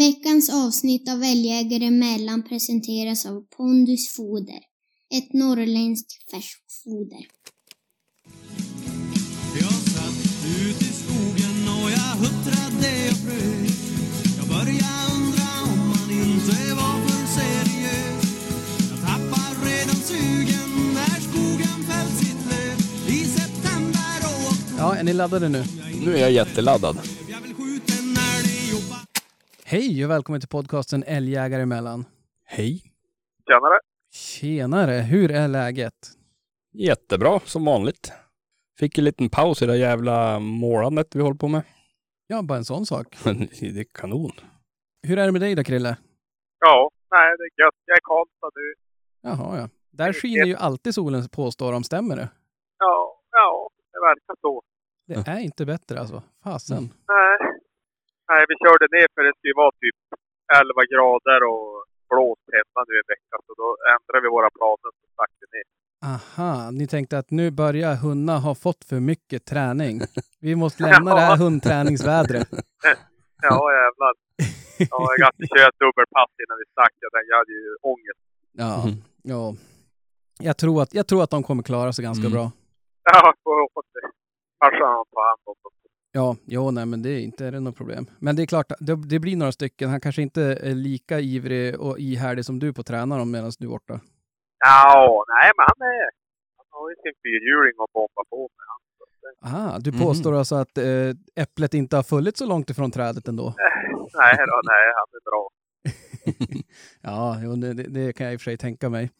Veckans avsnitt av Älgjägare emellan presenteras av Pondus Foder. Ett norrländskt färskfoder. Jag satt ut i skogen och jag huttrade och frös Jag började undra om man inte var för seriös Jag tappar redan sugen när skogen fällt sitt löv I september och oktober Ja, är ni laddade nu? Nu är jag jätteladdad. Hej och välkommen till podcasten Älgjägare emellan. Hej. Tjenare! Tjenare, hur är läget? Jättebra, som vanligt. Fick en liten paus i det jävla målandet vi håller på med. Ja, bara en sån sak. Det är kanon. Hur är det med dig då, Krille? Ja, nej det är gött. Jag är Karlstad nu. Jaha, ja. Där skiner ju alltid solen påstår de, stämmer det? Ja, ja, det verkar så. Det är inte bättre alltså. Fasen. Nej, nej vi körde ner för det skulle vara typ 11 grader och blåst hemma nu en vecka. Så då ändrade vi våra planer och stack vi ner. Aha, ni tänkte att nu börjar hundarna ha fått för mycket träning. Vi måste lämna det här hundträningsvädret. Ja, jävlar. Ja, jag hade kört dubbelpass innan vi stack. Jag jag hade ju ångest. Ja, Mhm. ja. Jag tror, att, jag tror att de kommer klara sig ganska Mm. bra. Ja, får hoppas det. Farsan tar hand om dem. Ja, jo, nej, men det är inte är det något problem. Men det är klart, det, det blir några stycken. Han kanske inte är lika ivrig och ihärdig som du på att träna dem medan du är borta. Ja, nej men han är... Han har ju sin fyrhjuling att bomba på med. Aha, du Mhm. påstår alltså att eh, äpplet inte har fallit så långt ifrån trädet ändå? Nej då, nej, han är bra. ja, det- det kan jag i och för sig tänka mig.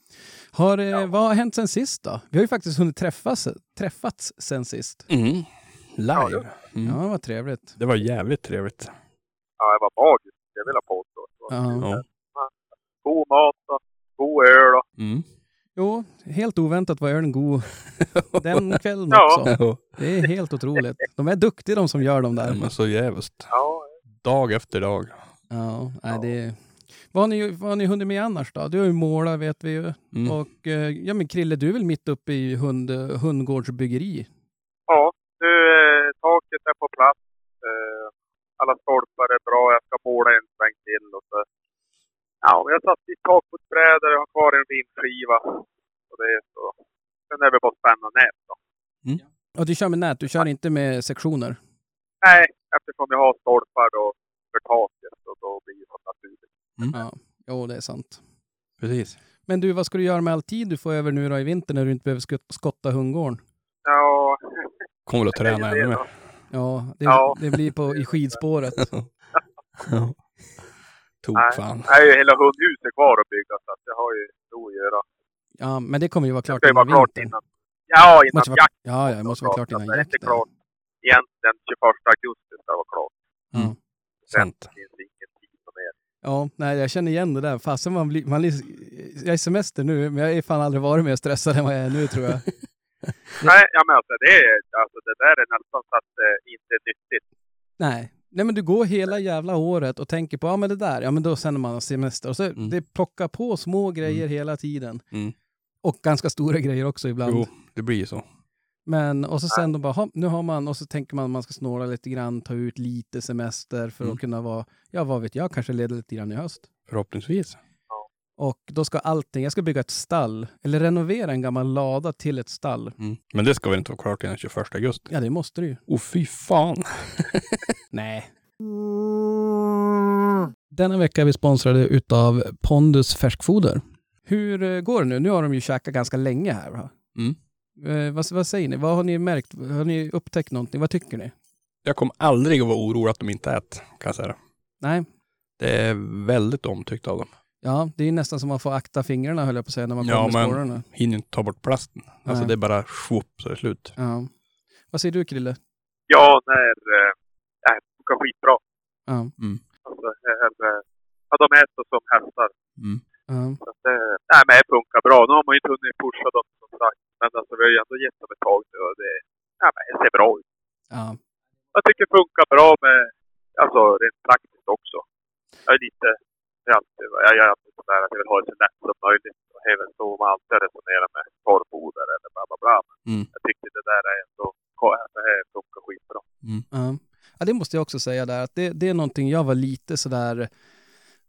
Har, eh, Ja. Vad har hänt sen sist då? Vi har ju faktiskt hunnit träffas, träffats sen sist. Mm. Ja, Live. Ja, Mm. det var trevligt. Det var jävligt trevligt. Ja, det var magiskt. Det vill jag påstå. Ja. Ja. God mat och god öl och... Mm. Jo, helt oväntat var ölen god den kvällen Ja. också. Ja, Det är helt otroligt. De är duktiga de som gör de där. men så jävligt. Ja, Dag efter dag. Ja, nej, det vad har, ni, vad har ni hunnit med annars då? Du har ju målat vet vi ju. Mm. Och eh, ja men Krille, du är väl mitt uppe i hund, hundgårdsbyggeri? ja taket är på plats. Eh, alla stolpar är bra. Jag ska måla en sväng till och så... Ja, vi har satt dit takputsbrädor. Jag har kvar en vindskiva. Och det är så... Sen är vi bara spänna nät då. Och du kör med nät, du kör inte med sektioner? Nej, eftersom jag har stolpar då för taket och då blir det naturligt. Ja, jo det är sant. Precis. Men du, vad ska du göra med all tid du får över nu då i vinter när du inte behöver skott- skotta hundgården? Ja, Kommer väl att träna ännu mer. Ja, det, Ja. det blir på, i skidspåret. Ja. Tok Nej. fan. Jag har ju hela hundhuset kvar att bygga så att jag har ju nog att göra. Ja, men det kommer ju vara Det klart innan klart vintern. innan... Ja, innan Måste vara, jakten. ja, ja, det måste vara klart innan Det är inte jakten. klart. Egentligen 21 augusti ska det vara klart. Sant. Det tid som är. Ja, nej, jag känner igen det där. Fasen man blir, man blir, jag är semester nu, men jag är fan aldrig varit mer stressad än vad jag är nu tror jag. Nej, ja, men alltså det, är, alltså det där är nästan så att det inte är nyttigt. Nej. Nej, men du går hela jävla året och tänker på, ja men det där, ja men då sänder man semester. Och så Mm. det plockar på små grejer hela tiden. Mm. Och ganska stora grejer också ibland. Jo, det blir så. Men, och så sen då bara, ha, nu har man, och så tänker man att man ska snåla lite grann, ta ut lite semester för Mm. att kunna vara, ja vad vet jag, kanske leda lite grann i höst. Förhoppningsvis. Och då ska allting, jag ska bygga ett stall, eller renovera en gammal lada till ett stall. Mm. Men det ska väl inte vara klart innan 21 augusti? Ja, det måste du ju. Åh fy fan. Nej. Denna vecka är vi sponsrade utav Pondus Färskfoder. Hur eh, går det nu? Nu har de ju käkat ganska länge här. Va? Mm. Eh, vad, vad säger ni? Vad har ni märkt? Har ni upptäckt någonting? Vad tycker ni? Jag kommer aldrig att vara orolig att de inte äter, kan jag säga. Nej, Det är väldigt omtyckt av dem. Ja, det är nästan som man får akta fingrarna höll jag på att säga när man Ja, kommer med men- spårarna. Hinner inte ta bort plasten. Alltså Nej. det är bara swoop så är det slut. Ja. Vad säger du Krille? Ja, när... Eh, ja, det funkar skitbra. Ja. Alltså, det är, eh, ja, de är så som hästar. Mm. Ja. Så att, eh, nej, men det funkar bra. Nu har man ju inte hunnit pusha dem som sagt. Men alltså, vi har ju ändå gett dem ett tag nu och det, ja, men det ser bra ut. ja. Jag tycker det funkar bra med, alltså rent praktiskt också. Jag är lite, är alltid, jag är alltid sådär att jag vill ha det så lätt som möjligt. Och väl så man alltid resonerar med torrfoder eller bla bla bla. Mm. jag tycker det där är ändå, det här funkar skitbra. Ja. Ja, det måste jag också säga där, att det, det är någonting jag var lite sådär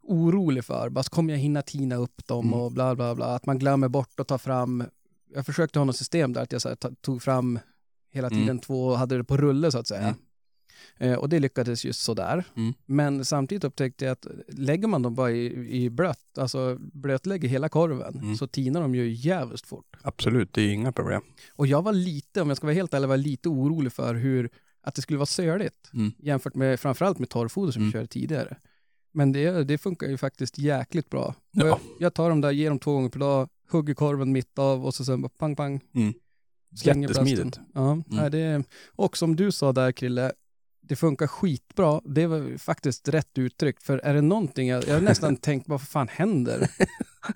orolig för. Bara, kommer jag hinna tina upp dem Mm. och bla bla bla. Att man glömmer bort att ta fram, jag försökte ha något system där, att jag så här, tog fram hela Mm. tiden två och hade det på rulle så att säga. Mm. Eh, och det lyckades just sådär. Mm. Men samtidigt upptäckte jag att lägger man dem bara i, i blött, alltså blötlägger hela korven, Mm. så tinar de ju jävligt fort. Absolut, det är inga problem. Och jag var lite, om jag ska vara helt ärlig, var lite orolig för hur, att det skulle vara söligt Mm. jämfört med framförallt med torrfoder som Mm. vi körde tidigare. Men det, det funkar ju faktiskt jäkligt bra. Ja. Jag, jag tar dem där, ger dem två gånger per dag, hugger korven mitt av och så sen bara pang pang. Mm. Jättesmidigt. Ja, nej, det, och som du sa där Krille, det funkar skitbra. Det var faktiskt rätt uttryckt, för är det någonting, jag, jag har nästan tänkt, vad fan händer?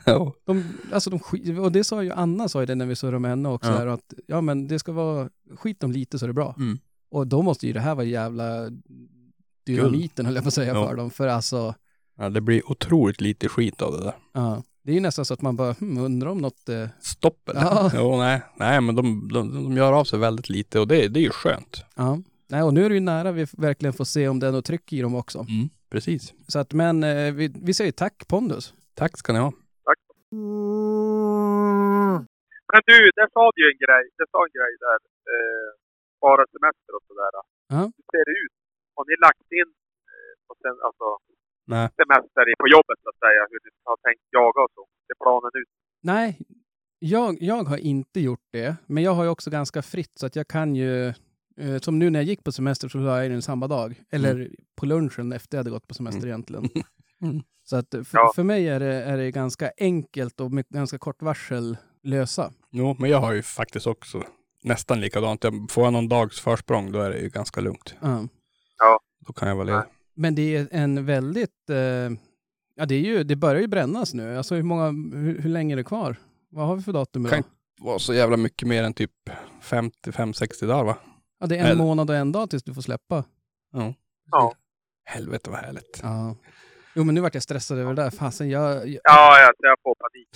Ja. De, alltså de och det sa ju Anna, sa ju det när vi surrade med henne också, Ja. där, att ja men det ska vara, skit dem lite så är det bra. Mm. Och då måste ju det här vara jävla dynamiten höll jag på att säga Ja. för dem, för alltså, ja, det blir otroligt lite skit av det där. ja, det är ju nästan så att man bara, hmm, undrar om något, eh, Stopp eller? Ja. Jo, nej. Nej, men de, de, de gör av sig väldigt lite och det, det är ju skönt. ja. Nej, och nu är det ju nära vi verkligen får se om det är något tryck i dem också. Mm. Precis. Så att, men eh, vi, vi säger tack Pondus. Tack ska ni ha. Men du, där sa du ju en grej. Det sa en grej där. Eh, spara semester och sådär. Ja. Hur ser det ut? Har ni lagt in eh, på sen, alltså, Nej. semester i- på jobbet så att säga? Hur ni har tänkt jaga och så? Är planen ut? Nej, jag, jag har inte gjort det, men jag har ju också ganska fritt så att jag kan ju, eh, som nu när jag gick på semester så la jag den samma dag, eller på lunchen efter jag hade gått på semester Mm. egentligen. Mm. Så att för, Ja. för mig är det, är det ganska enkelt och med ganska kort varsel lösa. Jo, men jag har ju faktiskt också nästan likadant. Jag får jag någon dags försprång då är det ju ganska lugnt. Ja. Då kan jag vara ledig. Men det är en väldigt, eh, ja det, är ju, det börjar ju brännas nu. Alltså hur, många, hur, hur länge är det kvar? Vad har vi för datum idag? Kan- var så jävla mycket mer än typ 55-60 dagar va? Ja, det är en eller- månad och en dag tills du får släppa. Ja. Ja. Helvete vad härligt. Ja. Jo, men nu vart jag stressad över det där. Fasen, jag... jag... Ja, jag, jag får panik.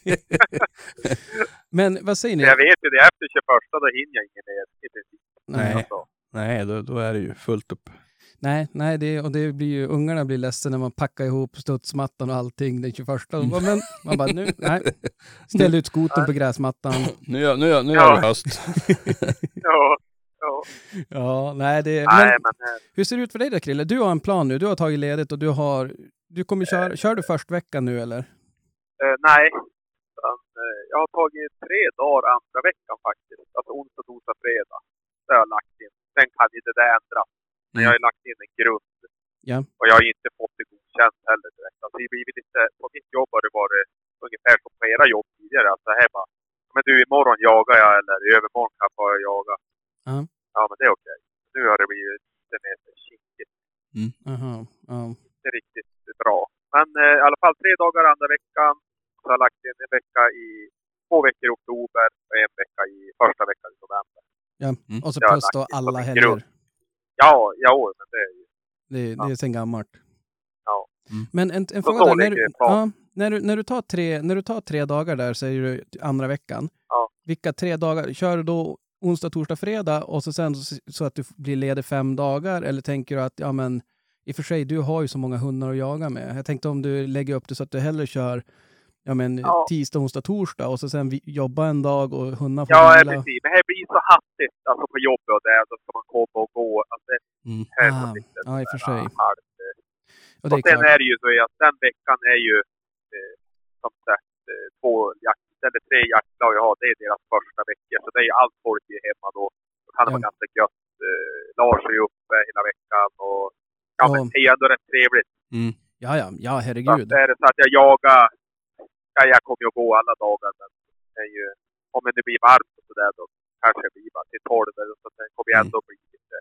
men vad säger ni? Jag vet ju det. Efter 21 då hinner jag ingen mer. Nej. Alltså, Nej, då, då är det ju fullt upp. Nej, nej det, och det blir ju, ungarna blir ledsna när man packar ihop studsmattan och allting den 21. De bara, men man bara, nu, nej. Ställ ut skoten på gräsmattan. Nu, gör- nu, gör- nu Ja. är det höst. ja, ja. Ja, nej det... Nej, Men men eh, hur ser det ut för dig då Krille? Du har en plan nu, du har tagit ledigt och du har... Du kommer köra, kör du först veckan nu eller? eh, nej. Eh, jag har tagit tre dagar andra veckan faktiskt. Alltså onsdag, torsdag, fredag. Det har jag lagt in. Sen kan ju det där ändras. Men jag har ju lagt in en grund. Ja. Och jag har ju inte fått det godkänt heller direkt. Alltså det blir lite, på mitt jobb har det varit ungefär som på era jobb tidigare. Alltså här bara, men du imorgon jagar jag eller i övermorgon kan jag bara jaga. Ja. Ja men det är okej. Nu har det blivit lite mer kinkigt. Aha, ja. Inte riktigt bra. Men eh, i alla fall tre dagar andra veckan. Så har jag lagt in en vecka i, två veckor i oktober och en vecka i första veckan i november. ja. Mm. Och så plus då alla helger. Ja, ja men det är ju... Det, det är sen gammalt. Ja. Mm. Men en, en fråga där, när, du, ja, när, du, när, du tar tre, när du tar tre dagar där, säger du andra veckan. Ja. Vilka tre dagar? Kör du då onsdag, torsdag, fredag och så sen så, så att du blir ledig fem dagar? Eller tänker du att, ja men, i och för sig, du har ju så många hundar att jaga med. Jag tänkte om du lägger upp det så att du hellre kör ja, men, Ja. tisdag, onsdag, torsdag och så sen jobba en dag och hundarna får Ja, vila. precis. Men det blir så hattigt alltså på jobbet och det. Då ska man komma och gå. Alltså, det Mm. Ah, är lite ja, i och för sig. halvt. Och det Och är sen klart. är det ju så att den veckan är ju eh, som sagt eh, två jakt, eller tre jaktlag jag har. Det är deras första vecka. Så det är ju allt folk är hemma då. Då kan det vara Ja. ganska gött. Eh, Lars är ju uppe hela veckan och ja, men det är ändå rätt trevligt. Mm. Ja, ja, ja, Så herregud. är det så att jag jagar, ja, jag kommer ju att gå alla dagar men det är ju, om det blir varmt och sådär då kanske det blir bara till 12 eller så. Det kommer ju Mm. ändå bli lite,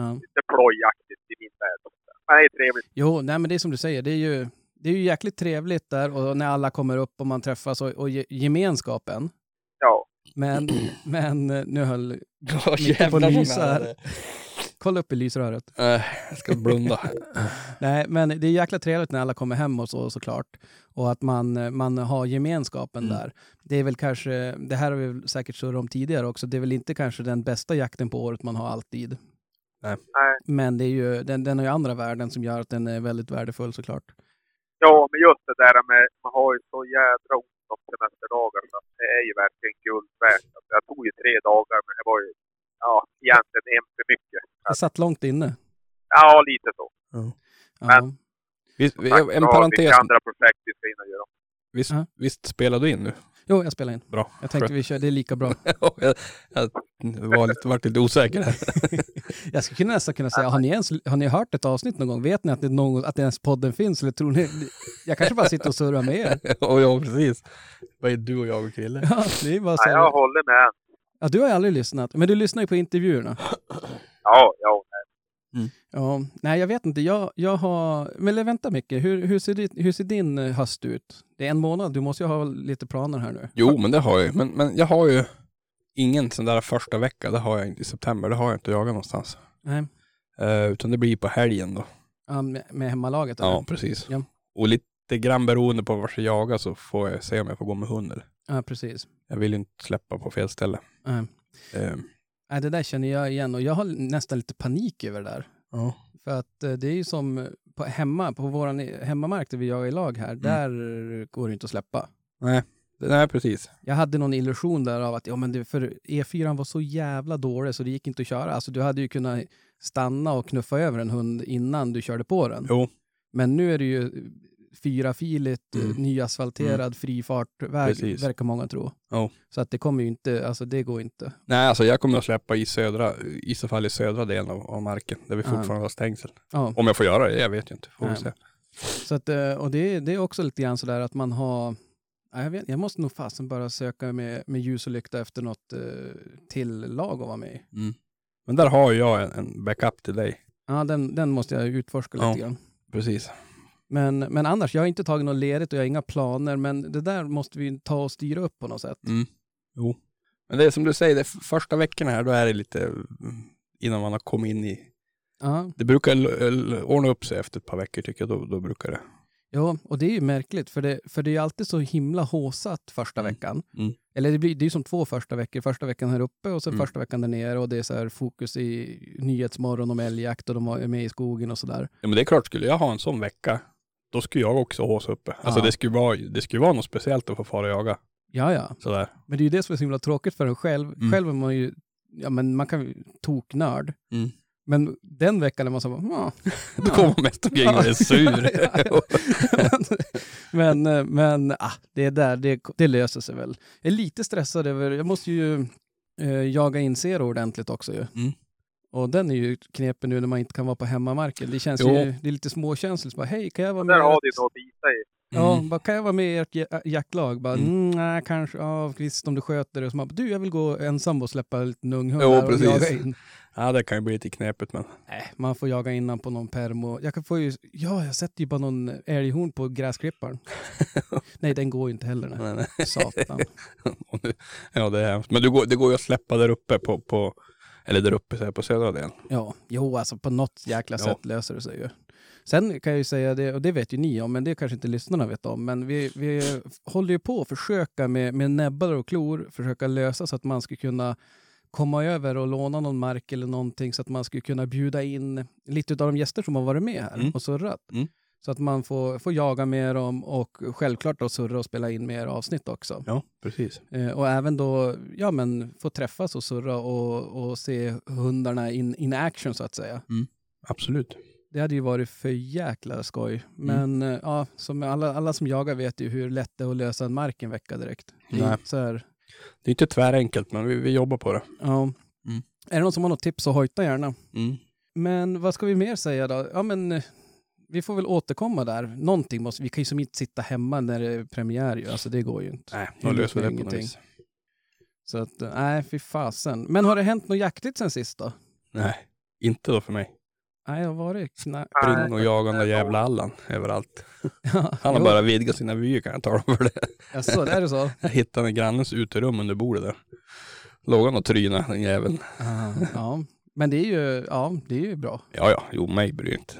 Ja. lite plojjaktigt i min värld. Men det är trevligt. Jo, nej men det är som du säger, det är ju, det är ju jäkligt trevligt där och när alla kommer upp och man träffas och, och ge- gemenskapen. Ja. Men, men nu höll Ja, jävlar nära här. Kolla upp i lysröret. Äh, jag ska blunda. Nej, men det är jäkla trevligt när alla kommer hem och så såklart. Och att man, man har gemenskapen Mm. där. Det är väl kanske, det här har vi väl säkert surrat om tidigare också, det är väl inte kanske den bästa jakten på året man har alltid. Nej. Nej. Men det är ju, den, den har ju andra värden som gör att den är väldigt värdefull såklart. Ja, men just det där med, man har ju så jädra ont om semesterdagar så det är ju verkligen guld värt. Alltså, jag tog ju tre dagar, men det var ju ja, egentligen en för mycket. Det satt långt inne. Ja, lite så. Ja. Men- Visst, Tack, en ja, parentes. Andra projekt vi ska in och göra. Visst, Ja. visst spelar du in nu? Jo, jag spelar in. Bra. Jag tänkte vi kör, det är lika bra. jag, jag var lite, vart lite osäker här. Jag skulle kunna nästan kunna säga, har ni, ens, har ni hört ett avsnitt någon gång? Vet ni att, det någon, att ens podden finns? Eller tror ni, jag kanske bara sitter och surrar med er. och ja, precis. Vad är du och jag och Krille? Ja, det är bara så Ja, jag håller med. Ja, du har ju aldrig lyssnat, men du lyssnar ju på intervjuerna. Ja, ja. Ja, nej, jag vet inte. Jag, jag har... Men vänta Micke, hur, hur, ser ditt, hur ser din eh, höst ut? Det är en månad, du måste ju ha lite planer här nu. Jo, men det har jag ju. Men, men jag har ju ingen sån där första vecka. Det har jag inte i september. Det har jag inte jagat någonstans. Nej. Eh, utan det blir på helgen då. Ja, med, med hemmalaget? eller? Ja, precis. Ja. Och lite grann beroende på var jag jagar så får jag se om jag får gå med hund eller. ja, precis. Jag vill ju inte släppa på fel ställe. Nej. Eh, Nej, det där känner jag igen och jag har nästan lite panik över det där. ja. För att eh, det är ju som på hemma, på våran hemmamark där vi jagar i lag här, där går det inte att släppa. Nej, nej, precis. Jag hade någon illusion där av att ja, men det, för E4 var så jävla dålig så det gick inte att köra. Alltså du hade ju kunnat stanna och knuffa över en hund innan du körde på den. Jo, Men nu är det ju fyrafiligt, Mm. mm. nyasfalterad frifartväg, Precis. verkar många tro. Ja. Så att det kommer ju inte, alltså det går inte. nej alltså jag kommer att släppa i södra, i så fall i södra delen av, av marken. Där vi fortfarande har stängsel. Ja. Om jag får göra det, jag vet ju inte. Får vi se. Så att, eh, och det, det är också lite grann sådär att man har, ja, jag, vet, jag måste nog fasen bara söka med, med ljus och lykta efter något eh, till lag att vara med i. Mm. Men där har jag en, en backup till dig. Ja, den, den måste jag utforska lite Ja. grann. Precis. Men, men annars, jag har inte tagit något ledigt och jag har inga planer, men det där måste vi ta och styra upp på något sätt. Mm. Jo. Men det är som du säger, det första veckorna här, då är det lite mm, innan man har kommit in i... Ja, Det brukar ordna upp sig efter ett par veckor tycker jag. Då, då brukar det. ja, och det är ju märkligt, för det, för det är ju alltid så himla håsat första Mm. veckan. Mm. Eller det, blir, det är ju som två första veckor. Första veckan här uppe och sen Mm. första veckan där nere och det är så här fokus i Nyhetsmorgon om älgjakt och de är med i skogen och sådär. Ja men det är klart, skulle jag ha en sån vecka, då skulle jag också håsa uppe. Alltså det skulle vara, det skulle vara något speciellt att få fara och jaga. Ja, ja. Sådär. Men det är ju det som är så himla tråkigt för en själv. Mm. Själv är man ju, ja men man kan ju toknörd. Mm. Men den veckan är man så bara, ja. Då kommer man mest omkring och är sur. Ja, ja. men eh, men ah, det är där, det, det löser sig väl. Jag är lite stressad över, jag måste ju eh, jaga in Zero ordentligt också ju. Mm. Och den är ju knepen nu när man inte kan vara på hemmamarken. Det känns Jo. ju, det är lite småkänsligt. Bara, Hej, kan jag vara med? där har du något att bita i. Ja, Mm. bara, kan jag vara med i ert ja- jaktlag? Bara, Mm. mm. nej, kanske, ja, visst om du sköter det. Så man, bara, du, jag vill gå ensam och släppa en liten unghund Jo, och precis. jaga in. Ja det kan ju bli lite knepigt men. Nej, man får jaga innan på någon perm och jag kan få ju, ja, jag sätter ju bara någon älghorn på gräsklipparen. nej, den går ju inte heller. Nej. Nej, nej. Satan. Ja det är hemskt. Men du går, det går ju att släppa där uppe på, på eller där uppe så här, på södra delen. Ja, jo, alltså på något jäkla Ja. sätt löser det sig ju. Sen kan jag ju säga det, och det vet ju ni om, men det kanske inte lyssnarna vet om, men vi, vi håller ju på att försöka med, med näbbar och klor försöka lösa så att man ska kunna komma över och låna någon mark eller någonting så att man skulle kunna bjuda in lite av de gäster som har varit med här Mm. och surrat. Mm. Så att man får, får jaga med dem och självklart då surra och spela in mer avsnitt också. Ja precis. Eh, och även då, ja men få träffas och surra och, och se hundarna in, in action så att säga. Absolut. Det hade ju varit för jäkla skoj. Men eh, ja, som alla, alla som jagar vet ju hur lätt det är att lösa en mark en vecka direkt. Nej. Så här, Det är inte tvärenkelt men vi, vi jobbar på det. ja. Mm. Är det någon som har något tips så hojta gärna. Mm. Men vad ska vi mer säga då? Ja men eh, vi får väl återkomma där. Någonting måste, vi kan ju som inte sitta hemma när det är premiär ju. Alltså det går ju inte. Nej, då löser det på något vis. Så att, nej fy fasen. Men har det hänt något jaktligt sen sist då? Nej, inte då för mig. Nej, det har varit knä... Spring och jaga den där jävla Allan överallt. Ja, Han har jo. bara vidgat sina vyer kan jag tala om för det. Jaså, det är det så? Jag hittade en grannens uterum under bordet där. Låg han och trynade den jäveln. Ah, ja. Men det är ju, ja, det är ju bra. Ja, ja, jo mig bryr inte.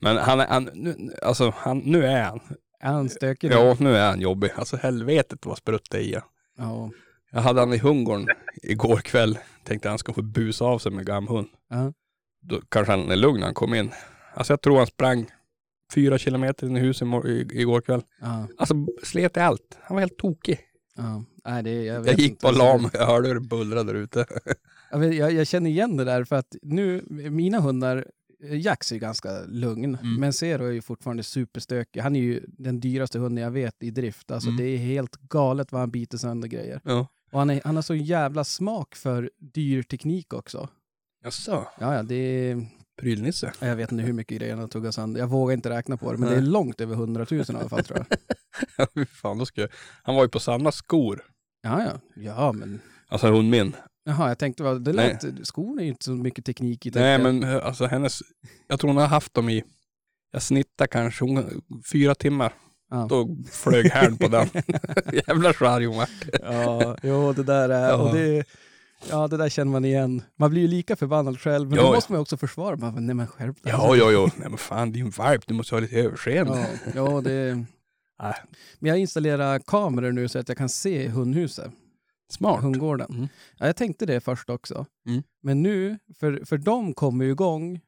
Men han han, nu, alltså han, nu är han. Är han stökig? Ja, nu är han jobbig. Alltså helvetet vad sprutt det är i. Ja. Jag hade han i Hungorn igår kväll. Tänkte han ska få busa av sig med gamhund. Ja. då kanske han är lugn när han kom in. Alltså jag tror han sprang fyra kilometer in i huset igår kväll. Ja, Alltså slet i allt. Han var helt tokig. ja. Nej, det, jag, Jag gick bara lam. Jag hörde hur det bullrade där ute. Jag, jag, känner igen det där för att nu, mina hundar, eh, Jax är ganska lugn, Mm. men Zero är ju fortfarande superstökig. Han är ju den dyraste hunden jag vet i drift. Alltså Mm. det är helt galet vad han biter sönder grejer. Ja. Och han, är, han har så jävla smak för dyr teknik också. Jaså? Ja, ja, det är, Prylnisse? jag vet inte hur mycket grejer han tuggat sönder. Jag vågar inte räkna på det, men det är Nej. långt över 100 000 i alla fall tror jag. Ja, fan, då ska jag... Han var ju på Sannas skor. Ja, ja. Ja, men... Alltså hon min. Jaha, jag tänkte, det lät, skorna är ju inte så mycket teknik i. Nej men eh, alltså hennes... Jag tror hon har haft dem i... Jag snittar kanske hon, fyra timmar. Ja. Då flög härn på den. Jävlar så arg hon. Ja, jo det där är, Ja. och det, ja det där känner man igen. Man blir ju lika förbannad själv, men Ja, då måste man ju också försvara. Man, bara, nej men skärp dig. Ja, ja, ja. Nej men fan, din valp, du måste ha lite överseende. Ja, ja, det... Nej. Men jag installerar kameror nu så att jag kan se hundhuset, Smart. hundgården. Mm. Ja, jag tänkte det först också. Mm. Men nu, för, för de kommer ju igång,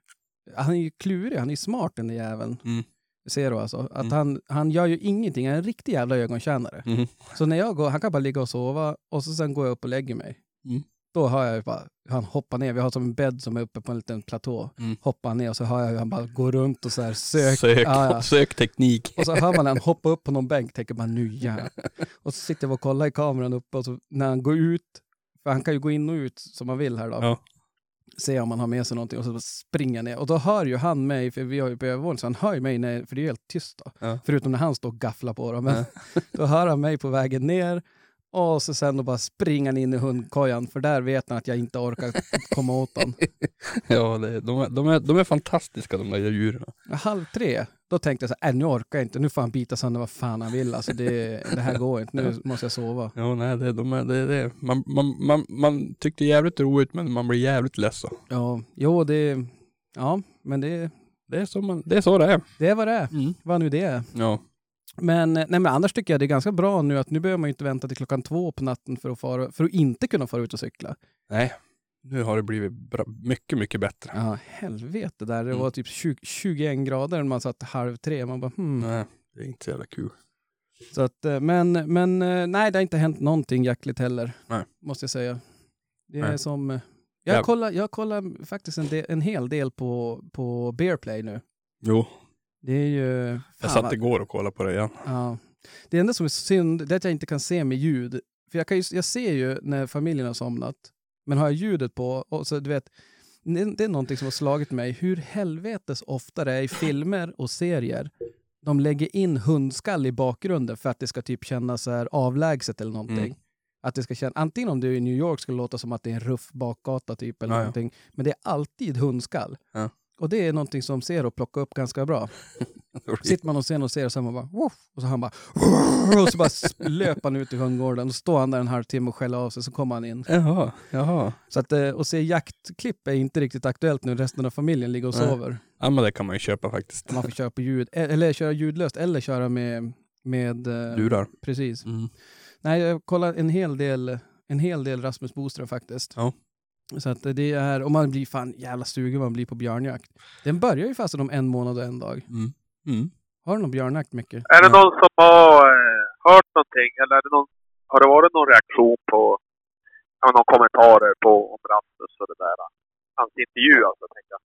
han är ju klurig, han är ju smart den där jäveln. Mm. Ser du alltså? Att Mm. han, han gör ju ingenting, han är en riktig jävla ögontjänare. Mm. Så när jag går, han kan bara ligga och sova och så sen går jag upp och lägger mig. Då hör jag ju bara, han hoppar ner, vi har som en bädd som är uppe på en liten platå. Mm. Hoppar ner och så hör jag hur han bara går runt och så här sök. Sök, Ja, ja. sök teknik. Och så hör man han hoppa upp på någon bänk, tänker man nu jävlar. Och så sitter jag och kollar i kameran uppe och så när han går ut, för han kan ju gå in och ut som man vill här då. Ja. Se om han har med sig någonting och så springer ner. Och då hör ju han mig, för vi har ju på övervåningen, så han hör ju mig när, för det är ju helt tyst då. Ja. Förutom när han står och gafflar på dem. Men då hör han mig på vägen ner och så sen då bara springer han in i hundkojan för där vet han att jag inte orkar komma åt honom. Ja, det, de, är, de, är, de är fantastiska de där djuren. Halv tre, då tänkte jag så här, äh, nu orkar jag inte, nu får han bita sönder vad fan han vill. Alltså det, det här går inte, nu måste jag sova. Ja, nej, det, de är, det, det. Man, man, man, man tyckte jävligt roligt men man blir jävligt ledsen. Ja, jo det, ja, men det, Det är, så man, det är så det är. det är vad det är. Mm. Vad nu det är. Ja. Men, nej, men annars tycker jag det är ganska bra nu att nu behöver man ju inte vänta till klockan två på natten för att, fara, för att inte kunna fara ut och cykla. Nej, nu har det blivit bra, mycket, mycket bättre. Ja, helvete där. Det Mm. var typ 20, 21 grader när man satt halv tre. Man bara, hmm. Nej, det är inte så jävla kul. Så att, eh, men, men eh, nej, det har inte hänt någonting jackligt heller. Nej. Måste jag säga. Det är Nej. som... eh, Jag Ja. kollar, jag kollar faktiskt en, del, en hel del på, på Bearplay nu. Jo, Det är ju... jag satt igår och kollade på det igen. Ja. Det enda som är synd det är att jag inte kan se med ljud. För jag, kan ju, jag ser ju när familjen har somnat. Men har jag ljudet på, och så du vet, det det är någonting som har slagit mig. Hur helvetes ofta det är i filmer och serier. De lägger in hundskall i bakgrunden för att det ska typ kännas så här avlägset eller någonting. Mm. Att det ska kännas, antingen om du är i New York skulle låta som att det är en ruff bakgata typ eller ja. någonting. Men det är alltid hundskall. Ja. Och det är någonting som Zero plockar upp ganska bra. Sitter man och ser och ser och sen man bara Woof! och så han bara Woof! och så bara löper han ut i hundgården och står han där en halvtimme och skäller av sig så kommer han in. Jaha, jaha. Så att eh, att se jaktklipp är inte riktigt aktuellt nu, resten av familjen ligger och Nej. sover. Ja, men det kan man ju köpa faktiskt. Man får köra på ljud, eh, eller köra ljudlöst eller köra med, med eh, Lurar. Precis. Mm. Nej, jag kollar en hel del, en hel del Rasmus Boström faktiskt. Ja. Så att det är, och man blir fan jävla sugen man blir på björnjakt. Den börjar ju fast om en månad och en dag. Mm. Mm. Har du någon björnjakt mycket? Är det någon som har eh, hört någonting eller är det någon, har det varit någon reaktion på, ja, någon kommentarer på om Rasmus och det där? Hans intervju alltså, tänker jag.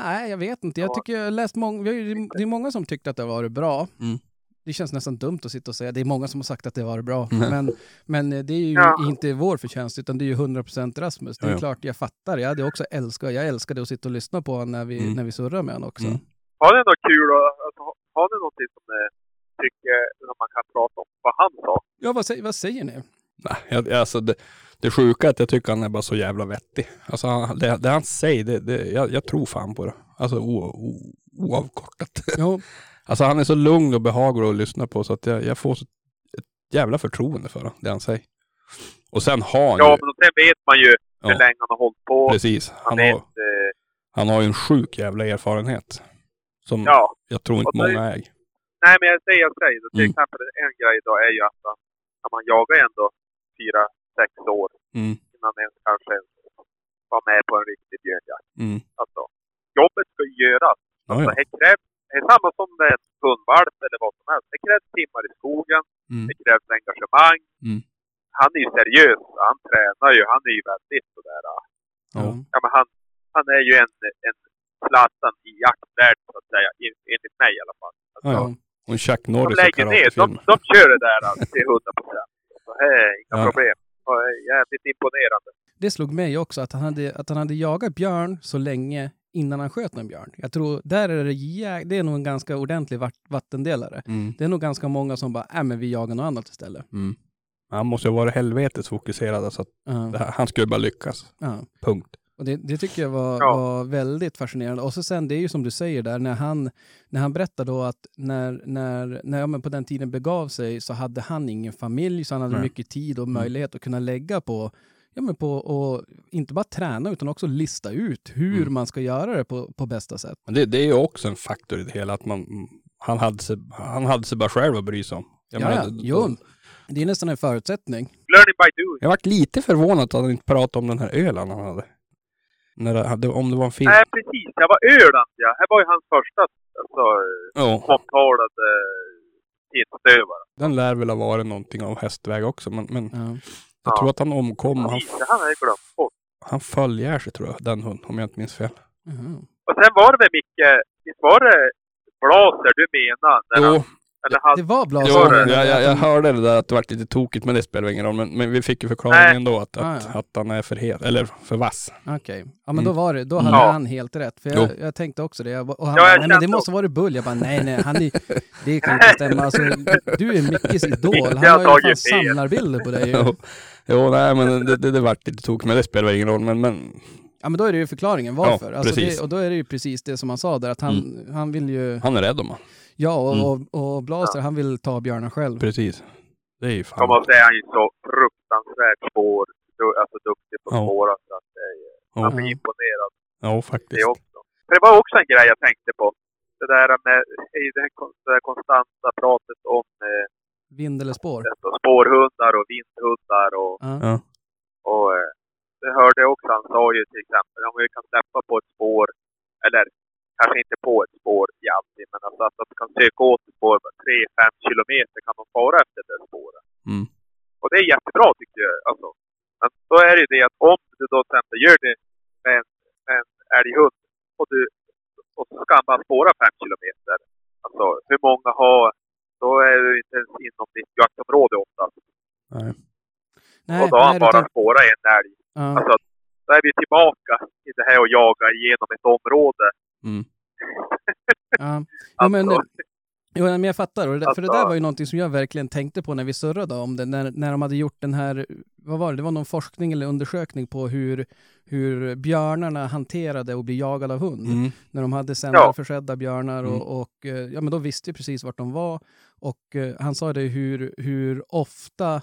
Nej, jag vet inte. Jag Ja. tycker jag har läst många, har det är många som tyckte att det har varit bra. Mm. Det känns nästan dumt att sitta och säga. Det är många som har sagt att det varit bra. Mm. Men, men det är ju Ja. inte vår förtjänst, utan det är ju 100% Rasmus. Det är Ja, ja. klart, jag fattar. Jag hade också älskat, jag älskade att sitta och lyssna på honom när vi, Mm. när vi surrar med honom också. Mm. Har ni något kul alltså, har- har ni någonting som ni tycker som man kan prata om? Vad han sa? Ja, vad, säger- vad säger ni? Nej, jag, alltså det, det sjuka är att jag tycker han är bara så jävla vettig. Alltså han, det, det han säger, det, det, jag, jag tror fan på det. Alltså o, o, oavkortat. Jo, Alltså han är så lugn och behaglig att lyssna på så att jag, jag får så ett jävla förtroende för det, det han säger. Och sen har han Ja, ju, men sen vet man ju hur Ja. länge han har hållit på. precis, Han han har, eh, han har ju en sjuk jävla erfarenhet. Som ja. jag tror inte många äger. Nej, men jag säger, jag säger. Till Mm. exempel en grej då är ju att han, man jagar ändå fyra, sex år Mm, innan ens kanske var med på en riktig björnjakt. mm, Alltså, jobbet ska ju göras. Ja, Så ja. det krävs, det är samma som med en hundvalp eller vad som helst. Det krävs timmar i skogen, Mm. det krävs engagemang. Mm. Han är ju seriös, han tränar ju, han är ju väldigt sådär, Ja. ja men han, han är ju en, en Zlatan i jaktvärlden så att säga, en- enligt mig i alla fall. Alltså, Ja, ja. Och Chuck De Norris i lägger ner, de, de kör det där alltså, till 100 procent. Så det är inga Ja. problem. Jävligt imponerande. Det slog mig också att han hade, att han hade jagat björn så länge innan han sköt en björn. Jag tror, där är det, jä- det är nog en ganska ordentlig vattendelare. Mm. Det är nog ganska många som bara, äh men vi jagar något annat istället. Mm. Han måste ju ha varit helvetes fokuserad. Alltså det här, han skulle bara lyckas. ja. Punkt. Och det, det tycker jag var, Ja. var väldigt fascinerande. Och så sen, det är ju som du säger där, när han, när han berättar då att när, när, när ja, men på den tiden begav sig så hade han ingen familj, så han hade Nej. mycket tid och Mm. möjlighet att kunna lägga på, ja men på och inte bara träna utan också lista ut hur Mm. man ska göra det på, på bästa sätt. Men det, det är ju också en faktor i det hela. Att man, han, hade sig, han hade sig bara själv att bry sig om. Jag, Ja, menar, Jo, det är nästan en förutsättning. Learning by doing. jag varit lite förvånad att han inte pratade om den här ölen han hade. När det, om det var en film. Nej, precis. Det var Öland, ja. Det var ju hans första alltså, Ja, omtalade tillstövare. den lär väl ha varit någonting av hästväg också. Men, men Ja. Jag Ja. tror att han omkom. Han, hade glömt bort. han föll ihjäl sig tror jag, den hunden, om jag inte minns fel. Jaha. Och sen var det väl mycket, visst var det Blaser du menade? När han, Jo, eller Det var jo Blaser. jag, jag, jag hörde det där att det var lite tokigt, men det spelar ingen roll. Men, men vi fick ju förklaringen Nej. ändå att, Ah, att, ja. att han är för het, eller för vass. Okej, ja men då var det, då hade Ja. han helt rätt. För jag, jag tänkte också det. Och han Ja, bara, jag nej men det måste vara Bull. Jag bara, nej nej, han är, det kan inte stämma. Alltså, du är Mickes idol. Han jag har ju fan samlarbilder på dig. ju. Jo, jo nej men det, det, det vart lite tokigt, men det spelar ingen roll. Men, men Ja men då är det ju förklaringen varför. Ja, alltså, precis. det, och då är det ju precis det som han sa där, att han, han vill ju, han är rädd om han. Ja och, Mm. och, och Blaser han vill ta björnen själv. Precis. Det är ju fan. måste säga, han är ju så fruktansvärt spår, alltså duktig på Ja. spåra så att det är, Ja, man blir imponerad ja det faktiskt. också. För det var också en grej jag tänkte på. Det där med i det, här kon- det här konstanta pratet om eh, Vind eller spår. alltså, spårhundar och vindhundar och Ja. Ja. Och eh, det hörde jag också, han sa ju till exempel, om vi kan släppa på ett spår, eller kanske inte på ett spår i alltid, men alltså att de kan söka åt ett spår, 3-5 kilometer kan de fara efter det spåret. Mm. Och det är jättebra tycker jag. Alltså. Men då är det ju det att om du då till exempel gör det med en, med en älghund och, du, och så ska han bara spåra 5 kilometer. Alltså hur många har, då är du inte ens inom ditt jaktområde oftast. Nej. Nej, och då har han bara utan, spårat en älg. ja, Alltså, då är vi tillbaka i det här att jaga igenom ett område. Mm. ja. Jo, men, Alltså, Jo, men jag fattar. Och det, för det där Alltså- var ju någonting som jag verkligen tänkte på när vi surrade om det. När, när de hade gjort den här, vad var det, det var någon forskning eller undersökning på hur, hur björnarna hanterade att bli jagade av hund. Mm. När de hade sändarförsedda björnar och, och eh, ja, men då visste precis vart de var. Och eh, han sa det hur, hur ofta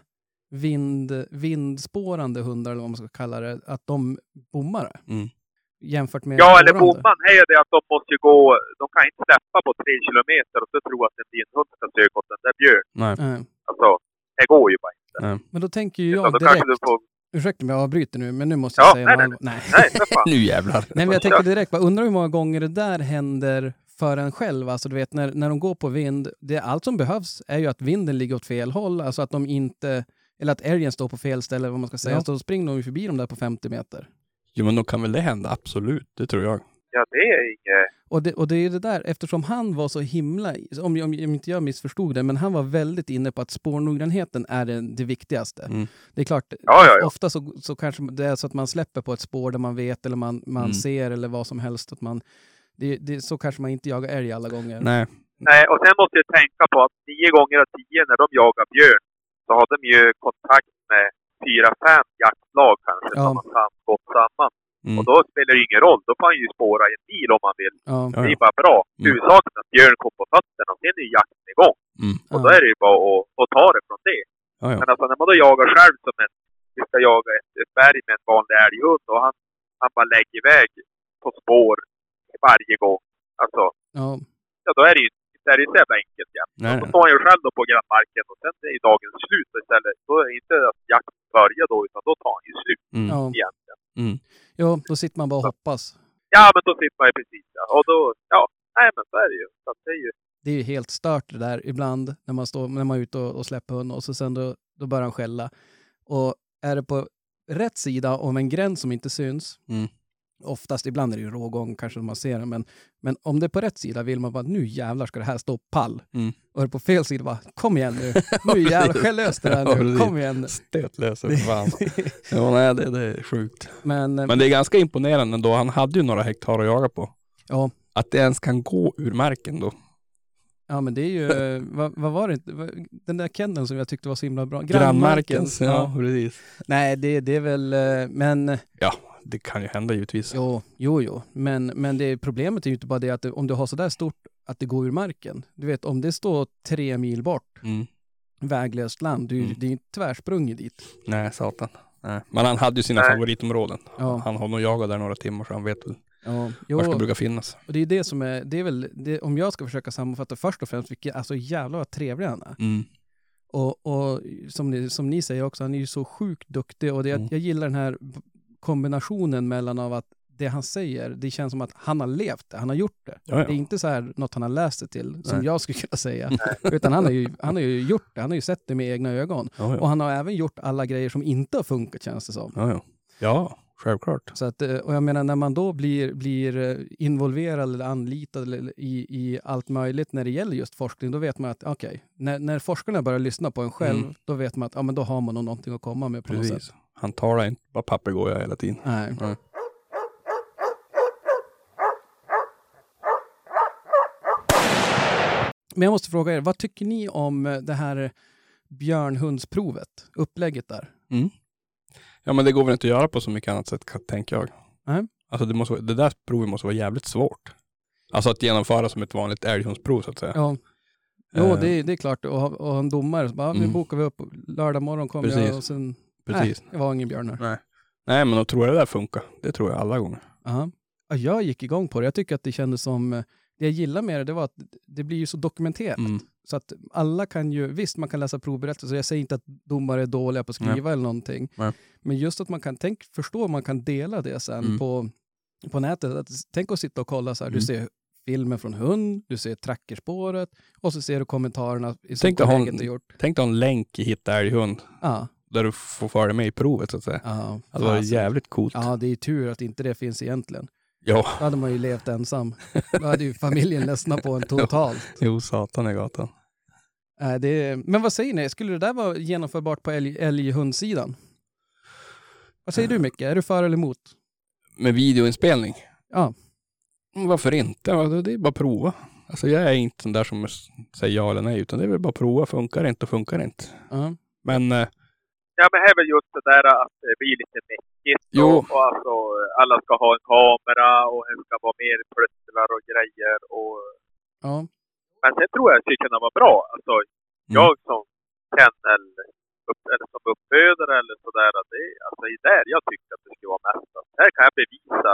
vind, vindspårande hundar, eller vad man ska kalla det, att de bommar. Mm. Jämfört med ja, eller bomman är det att de måste ju gå, de kan inte släppa på tre kilometer och så tro att en vindhund ska söka åt den där björn. Nej. Nej. Alltså, det går ju bara inte. Nej. Men då tänker ju jag direkt, du får, ursäkta mig jag avbryter nu, men nu måste jag Ja, säga nej, nej. nej. nej. Nu jävlar. Nej, men jag tänker direkt, bara, undrar hur många gånger det där händer för en själv. Alltså du vet när, när de går på vind, det, allt som behövs är ju att vinden ligger åt fel håll, alltså att de inte, eller att älgen står på fel ställe, vad man ska säga. Ja. Så då springer de ju förbi dem där på 50 meter. Jo men då kan väl det hända, absolut. Det tror jag. Ja, det är inget... Och det, och det är det där, eftersom han var så himla, om, om, om inte jag missförstod det, men han var väldigt inne på att spårnoggrannheten är det, det viktigaste. Mm. Det är klart, Ja, ja, ja. ofta så, så kanske det är så att man släpper på ett spår där man vet eller man, man Mm. ser eller vad som helst. Att man, det, det, så kanske man inte jagar älg alla gånger. Nej. Nej, och sen måste jag tänka på att nio gånger av tio när de jagar björn så har de ju kontakt med fyra, fem jaktlag kanske Ja. som har gått samman. Mm. Och då spelar det ingen roll. Då får han ju spåra en bil om man vill. Ja. Det är bara bra. Mm. Huvudsaken är att björn kom på fötterna. Sen är jakten igång. Mm. Och då är det ju bara att, att ta det från det. Ja, ja. Men alltså när man då jagar själv som en... Vi ska jaga ett, ett berg med en vanlig älghund och han, han bara lägger iväg på spår varje gång. Alltså, Ja. ja då är det ju är det så jävla enkelt ja. Nej, Då nej. står han ju själv då på grannmarken och sen är ju dagen slut istället. Då är det inte att jakten börjar då utan då tar han ju slut Mm. Egentligen. Jo, då sitter man bara och hoppas. Ja, men då sitter man ju precis ja. Och då, ja, nej men så är det ju. Så det är ju, Det är ju helt stört det där ibland när man, står, när man är ute och, och släpper hund och så sen då, då börjar han skälla. Och är det på rätt sida om en gräns som inte syns, Mm. Oftast, ibland är det ju rågång kanske man ser den, men, men om det är på rätt sida vill man bara nu jävlar ska det här stå pall. Mm. Och är det på fel sida bara kom igen nu, nu jävlar, skäll lös det där nu, kom igen. Stötlösa för fan. ja, nej, det, det är sjukt. Men, Men det är ganska imponerande ändå. Han hade ju några hektar att jaga på. ja, Att det ens kan gå ur marken då. ja, men det är ju, eh, vad, vad var det, den där kenneln som jag tyckte var så himla bra. Grannmarkens. Ja, Ja. precis. Nej, det, det är väl, eh, men Ja, det kan ju hända givetvis. Jo, jo, jo. Men, men det, problemet är ju inte bara det att det, om du har sådär stort att det går ur marken. Du vet, om det står tre mil bort, Mm. väglöst land, du, Mm. det är ju inte tvärsprung dit. Nej, satan. Nej. Men han hade ju sina Nej. favoritområden. Ja. Han har nog jagat där några timmar så han vet väl Ja, jo, var det brukar finnas. och det är det som är, det är väl, det, om jag ska försöka sammanfatta först och främst, vilket, alltså jävlar vad trevlig han är. Mm. Och, och som, ni, som ni säger också, han är ju så sjukt duktig och det, Mm. jag gillar den här kombinationen mellan av att det han säger, det känns som att han har levt det, han har gjort det. Ja, Det är inte så här något han har läst det till, som Nej. jag skulle kunna säga. Utan han har, ju, han har ju gjort det, han har ju sett det med egna ögon. Ja. Och han har även gjort alla grejer som inte har funkat känns det som. ja, självklart. Så att, eh, och jag menar när man då blir, blir eh, involverad eller anlitad i, i allt möjligt när det gäller just forskning, då vet man att okej, när, när forskarna börjar lyssna på en själv, Mm. då vet man att ja, men då har man nog någonting att komma med på något sätt. Han talar inte bara papegoja hela tiden. Nej. Nej. Men jag måste fråga er, vad tycker ni om eh, det här björnhundsprovet? Upplägget där? Ja, men det går väl inte att göra på så mycket annat sätt, tänker jag. Nej. Alltså det, måste, det där provet måste vara jävligt svårt. Alltså att genomföra som ett vanligt älghundsprov så att säga. Ja. Jo, Eh, det, är- det är klart. Och, och en domare, så bara, nu Mm. bokar vi upp, lördag morgon kommer Precis. jag och sen, Precis. nej, det var ingen björn där. Nej. Nej, men att tror jag det där funkar. Det tror jag alla gånger. Aha. Ja, jag gick igång på det. Jag tycker att det kändes som, eh, det jag gillar med det, det var att det blir ju så dokumenterat. Mm. Så att alla kan ju, visst man kan läsa provberättelser, jag säger inte att domare är dåliga på att skriva eller någonting. Nej. Men just att man kan, tänk, förstå om man kan dela det sen Mm. på, på nätet. Att, tänk att sitta och kolla så här, du Mm. ser filmen från hund, du ser trackerspåret och så ser du kommentarerna i-. Tänk dig ha en länk i Hitta älghund Ja, där du får följa med i provet så att säga. ja. Det var fasen. jävligt coolt. Ja, det är tur att inte det finns egentligen. Ja, Då hade man ju levt ensam. Då hade ju familjen ledsnat på en totalt. jo satan i gatan. Äh, det men vad säger ni, skulle det där vara genomförbart på älg, älghundsidan? Vad säger du Micke, är du för eller emot? Med videoinspelning? Ja. Varför inte? Ja, Det är bara att prova. Alltså jag är inte den där som säger ja eller nej, utan det är väl bara att prova. Funkar det inte, och funkar det inte. Ja. Men eh, ja men det är väl just det där att det blir lite mäckigt. Jo. Och, och alltså, alla ska ha en kamera och det ska vara mer plötslar och grejer. Och, ja. men sen tror jag att det skulle kunna vara bra. Alltså, jag som kennel, upp, eller som uppfödare eller sådär. Det, alltså, det är där jag tycker att det skulle vara mest. Att här kan jag bevisa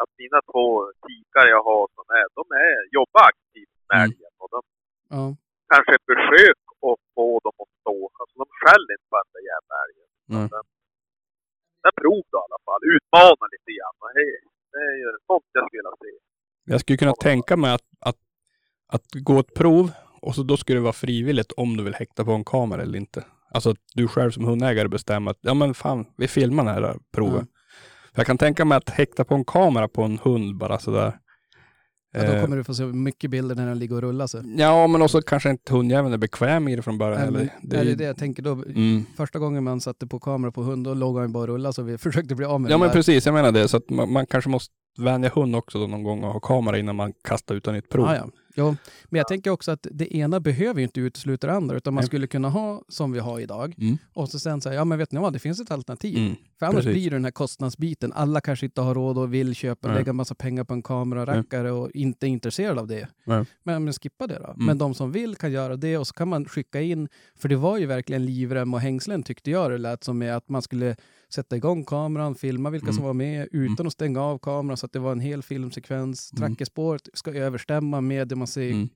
att mina två tikar jag har som är, de är, jobbar aktivt med Mm. älgen. Och de ja. kanske ett försök att få dem att stå. Alltså de skäller inte på den där jävla älgen. Nej. Men, men prov då i alla fall. Utmana lite grann. Det, är ju sånt jag skulle vilja se. jag skulle kunna tänka mig att, att, att gå ett prov och så då skulle det vara frivilligt om du vill häkta på en kamera eller inte. Alltså att du själv som hundägare bestämmer att ja men fan, vi filmar det här provet. För jag kan tänka mig att häkta på en kamera på en hund bara sådär. Ja då Eh, kommer du få se mycket bilder när den ligger och rullar sig. Ja, men också kanske inte hundjäveln är bekväm i det från början. Nej, eller, det, är ju- det jag tänker då. Mm. Första gången man satte på kamera på hund, då låg han bara och rullade så vi försökte bli av med Ja men där. precis, jag menar det. Så att man, man kanske måste vänja hund också då någon gång och ha kamera innan man kastar ut den i ett prov. Ja, ja. Jo, men jag tänker också att det ena behöver ju inte utesluta det andra, utan man Nej. skulle kunna ha som vi har idag. Mm. Och så sen säga, ja men vet ni vad, det finns ett alternativ. Mm. För annars precis. blir det den här kostnadsbiten. Alla kanske inte har råd och vill köpa, Nej. lägga massa pengar på en kamerarackare och inte är intresserade av det. Men, men skippa det då. Mm. Men de som vill kan göra det och så kan man skicka in, för det var ju verkligen livrem och hängslen tyckte jag det lät som med att man skulle sätta igång kameran, filma vilka Mm. som var med utan att stänga av kameran så att det var en hel filmsekvens. Mm. Trackerspåret ska överstämma med det man ser. Mm.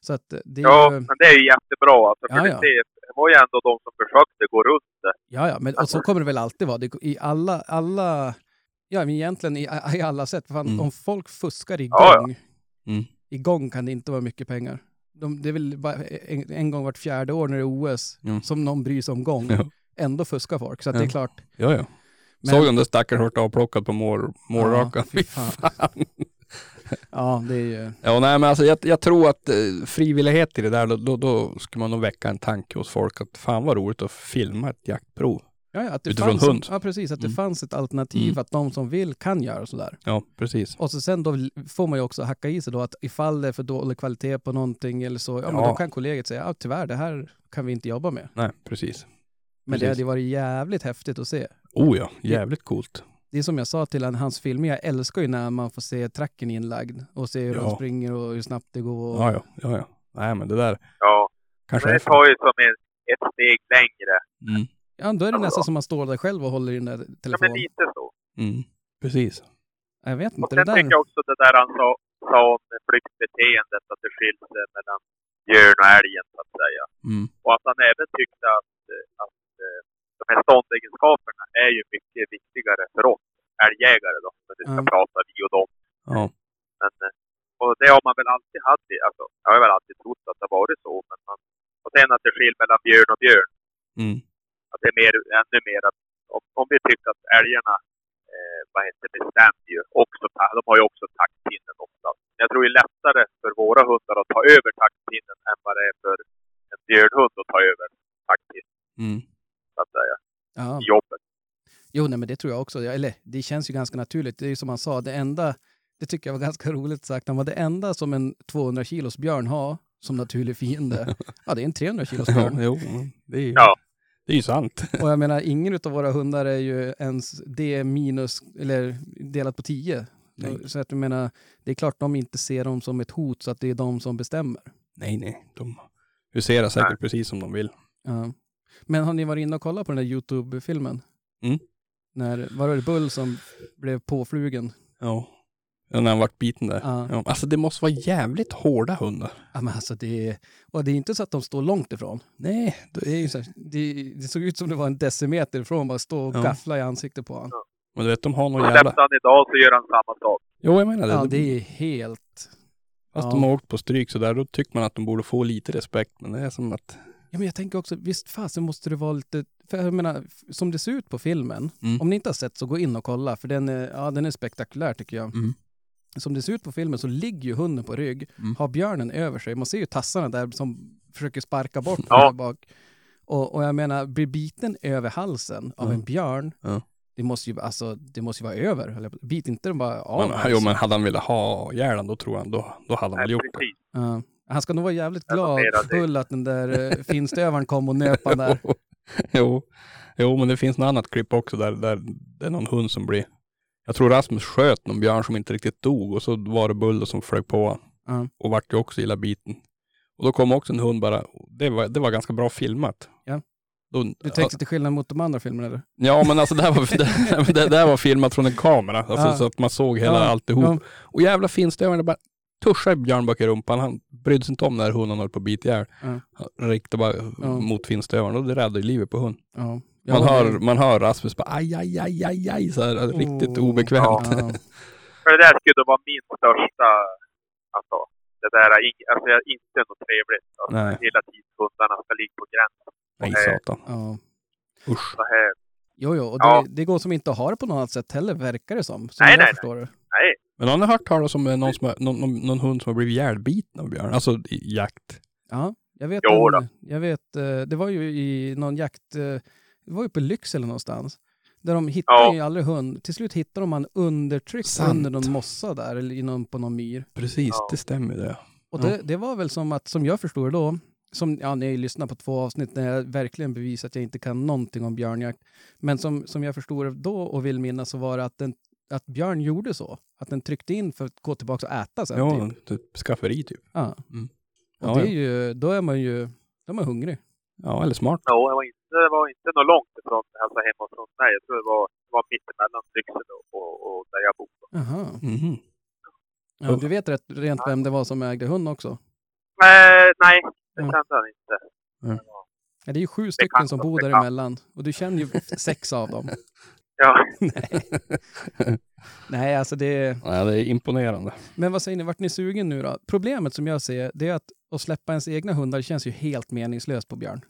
Så att det är Ja, ju, men det är ju jättebra. Alltså, för Ja, ja. det, var ju ändå de som försökte gå runt det. ja, ja, men och så kommer det väl alltid vara. Det, I alla, alla Ja, men egentligen i, i alla sätt. Fan, Mm. Om folk fuskar igång, Ja, ja. Mm. igång kan det inte vara mycket pengar. De, det är väl bara en, en gång vart fjärde år när det är OS Mm. som någon bryr sig om gång. Ja. Ändå fuskar folk. Så att Ja. det är klart. Ja, ja. Men- Såg den där stackaren vart avplockad på mål, målrakan? Ja, fy fan. Ja, det är ju... Ja, nej men alltså jag, jag tror att eh, frivillighet i det där, då, då, då skulle man nog väcka en tanke hos folk att fan vad roligt att filma ett jaktprov. Ja, ja, att det Utifrån fanns, hund. Ja, precis. Att det Mm. fanns ett alternativ Mm. att de som vill kan göra sådär. Ja, precis. Och så sen då får man ju också hacka i sig då att ifall det är för dålig kvalitet på någonting eller så, ja, men Ja. då kan kollegiet säga ja, tyvärr, det här kan vi inte jobba med. Nej, precis. Men det hade ju varit jävligt häftigt att se. Oh ja, jävligt coolt. Det är som jag sa till han, hans filmer, jag älskar ju när man får se tracken inlagd och se hur de Ja. springer och hur snabbt det går. Och, Ja, ja, ja, ja. Nej men det där Ja, kanske men det tar ju som en, ett steg längre. Mm, ja, då är det nästan som man står där själv och håller i den där Ja, men telefonen. lite så. mm, precis. Jag vet Och inte, det sen där... tycker jag också det där han sa, sa om flyktbeteendet, att det skiljer sig mellan björn och älgen så att säga. Mm, Och att han även tyckte att, att eh, de här ståndegenskaperna är ju mycket viktigare för oss älgjägare då, när vi ska Mm. prata vi och dem. ja, Men, eh, och det har man väl alltid haft, alltså, jag har väl alltid trott att det har varit så. Men man, och sen att det skiljer mellan björn och björn. mm, Att det är mer, ännu mer att om, om vi tycker att älgarna eh, vad heter det, bestämmer ju också, de har ju också taktpinnen ofta. Men jag tror det är lättare för våra hundar att ta över taktpinnen än vad det är för en björnhund att ta över taktpinnen, mm. så att säga, Ja. jobbet. Jo, nej, men det tror jag också. Eller det känns ju ganska naturligt. Det är ju som han sa, det enda, det tycker jag var ganska roligt sagt, han var det enda som en 200 kilos björn har som naturlig fiende. Ja, det är en 300 kilos Ja, björn. jo, det är ju, Ja. det är ju sant. Och jag menar, ingen av våra hundar är ju ens det minus, eller delat på 10. Nej. Så att jag menar, det är klart de inte ser dem som ett hot så att det är de som bestämmer. Nej, nej, de huserar säkert Nej. precis som de vill. Ja. Men har ni varit inne och kollat på den där YouTube-filmen? Mm. När, var det Bull som blev påflugen? Ja. Ja, när han vart biten där. Ja. Ja. Alltså det måste vara jävligt hårda hundar. Ja, men alltså det är, och det är inte så att de står långt ifrån. Nej, Det, är ju så här, det, det såg ut som det var en decimeter ifrån, bara stå och Ja. gaffla i ansiktet på honom. men du vet de har någon jävla... släppte han idag så gör han samma sak. Jo, jag menar det. Ja, det är helt... Fast ja. de har åkt på stryk så där, då tycker man att de borde få lite respekt. Men det är som att... Ja, men jag tänker också, visst fasen måste det vara lite... För jag menar, som det ser ut på filmen, Mm. om ni inte har sett så gå in och kolla, för den är, ja, den är spektakulär tycker jag. Mm. Som det ser ut på filmen så ligger ju hunden på rygg, Mm. har björnen över sig. Man ser ju tassarna där som försöker sparka bort Ja. bak. Och, och jag menar, blir biten över halsen av Ja. en björn, Ja. det måste ju, alltså, det måste ju vara över. Eller, bit inte den bara av Men, jo, men hade han velat ha ihjäl då tror jag, då, då hade han väl gjort det. Ja. Han ska nog vara jävligt glad, det. Bull, att den där eh, finstövaren kom och nöp han där. jo. jo, men det finns något annat klipp också där, där det är någon hund som blir... Jag tror Rasmus sköt någon björn som inte riktigt dog och så var det Bull som flög på honom. Ja. Och vart ju också illa biten. Och då kom också en hund bara, det var, det var ganska bra filmat. Ja. Då, Du tänkte till skillnad mot de andra filmerna eller? Ja men alltså det här var, det, det där var filmat från en kamera. Alltså, Ja. Så att man såg hela Ja, alltihop. ja. Och jävla finstövaren bara tuschade Björn bak i rumpan. Han brydde sig inte om när hunden höll på att bita ihjäl. Ja. Han riktade bara mot finstövaren och det räddade livet på hund. Ja. Man, Ja, hör, det- man hör Rasmus bara aj, aj, aj, aj, aj så här, riktigt Oh. obekvämt. Ja. För det där skulle då vara min största, alltså, det där alltså, det är inte något trevligt. Alltså, Nej. Hela tiden hundarna ska ligga på gränsen. Nej Nej. satan. Ja. Usch. Så här, Jo, jo, och Ja. det, det går som inte att ha det på något annat sätt heller, verkar det som. som Nej, jag nej, förstår det. nej, Men har ni hört talas om någon, som har, någon, någon, någon hund som har blivit ihjälbiten av björn? Alltså i jakt. Ja, jag vet. Jo en- jag vet, eh, det var ju i någon jakt, eh, det var ju på Lycksele någonstans. Där de hittade Ja. ju aldrig hund. Till slut hittade de han undertryckt Sant. under någon mossa där, eller i någon, på någon myr. Precis, Ja. det stämmer det. Och Ja. det, det var väl som att, som jag förstod det då, som, ja, ni har ju lyssnat på två avsnitt när jag verkligen bevisar att jag inte kan någonting om björnjakt. Men som, som jag förstod det då och vill minnas så var det att, den, att björn gjorde så. Att den tryckte in för att gå tillbaka och äta sen. Ja, Typ. typ skafferi typ. Ja. Mm. Och Ja, det är ja. ju, då är man ju, då är man hungrig. Ja, eller smart. Ja, det var inte, det var inte något långt ifrån alltså hemma hos mig. Jag tror det var, det var mittemellan Lycksele och, och, och där jag bor. Jaha. Mhm. Ja, du vet rätt rent vem det var som ägde hund också? Men nej, det Mm. kände han inte. Ja, det är ju sju stycken som bor däremellan och du känner ju sex av dem. Ja. Nej, alltså det... Ja, det är imponerande. Men vad säger ni, vart ni sugen nu då? Problemet som jag ser, det är att att släppa ens egna hundar känns ju helt meningslöst på Björn.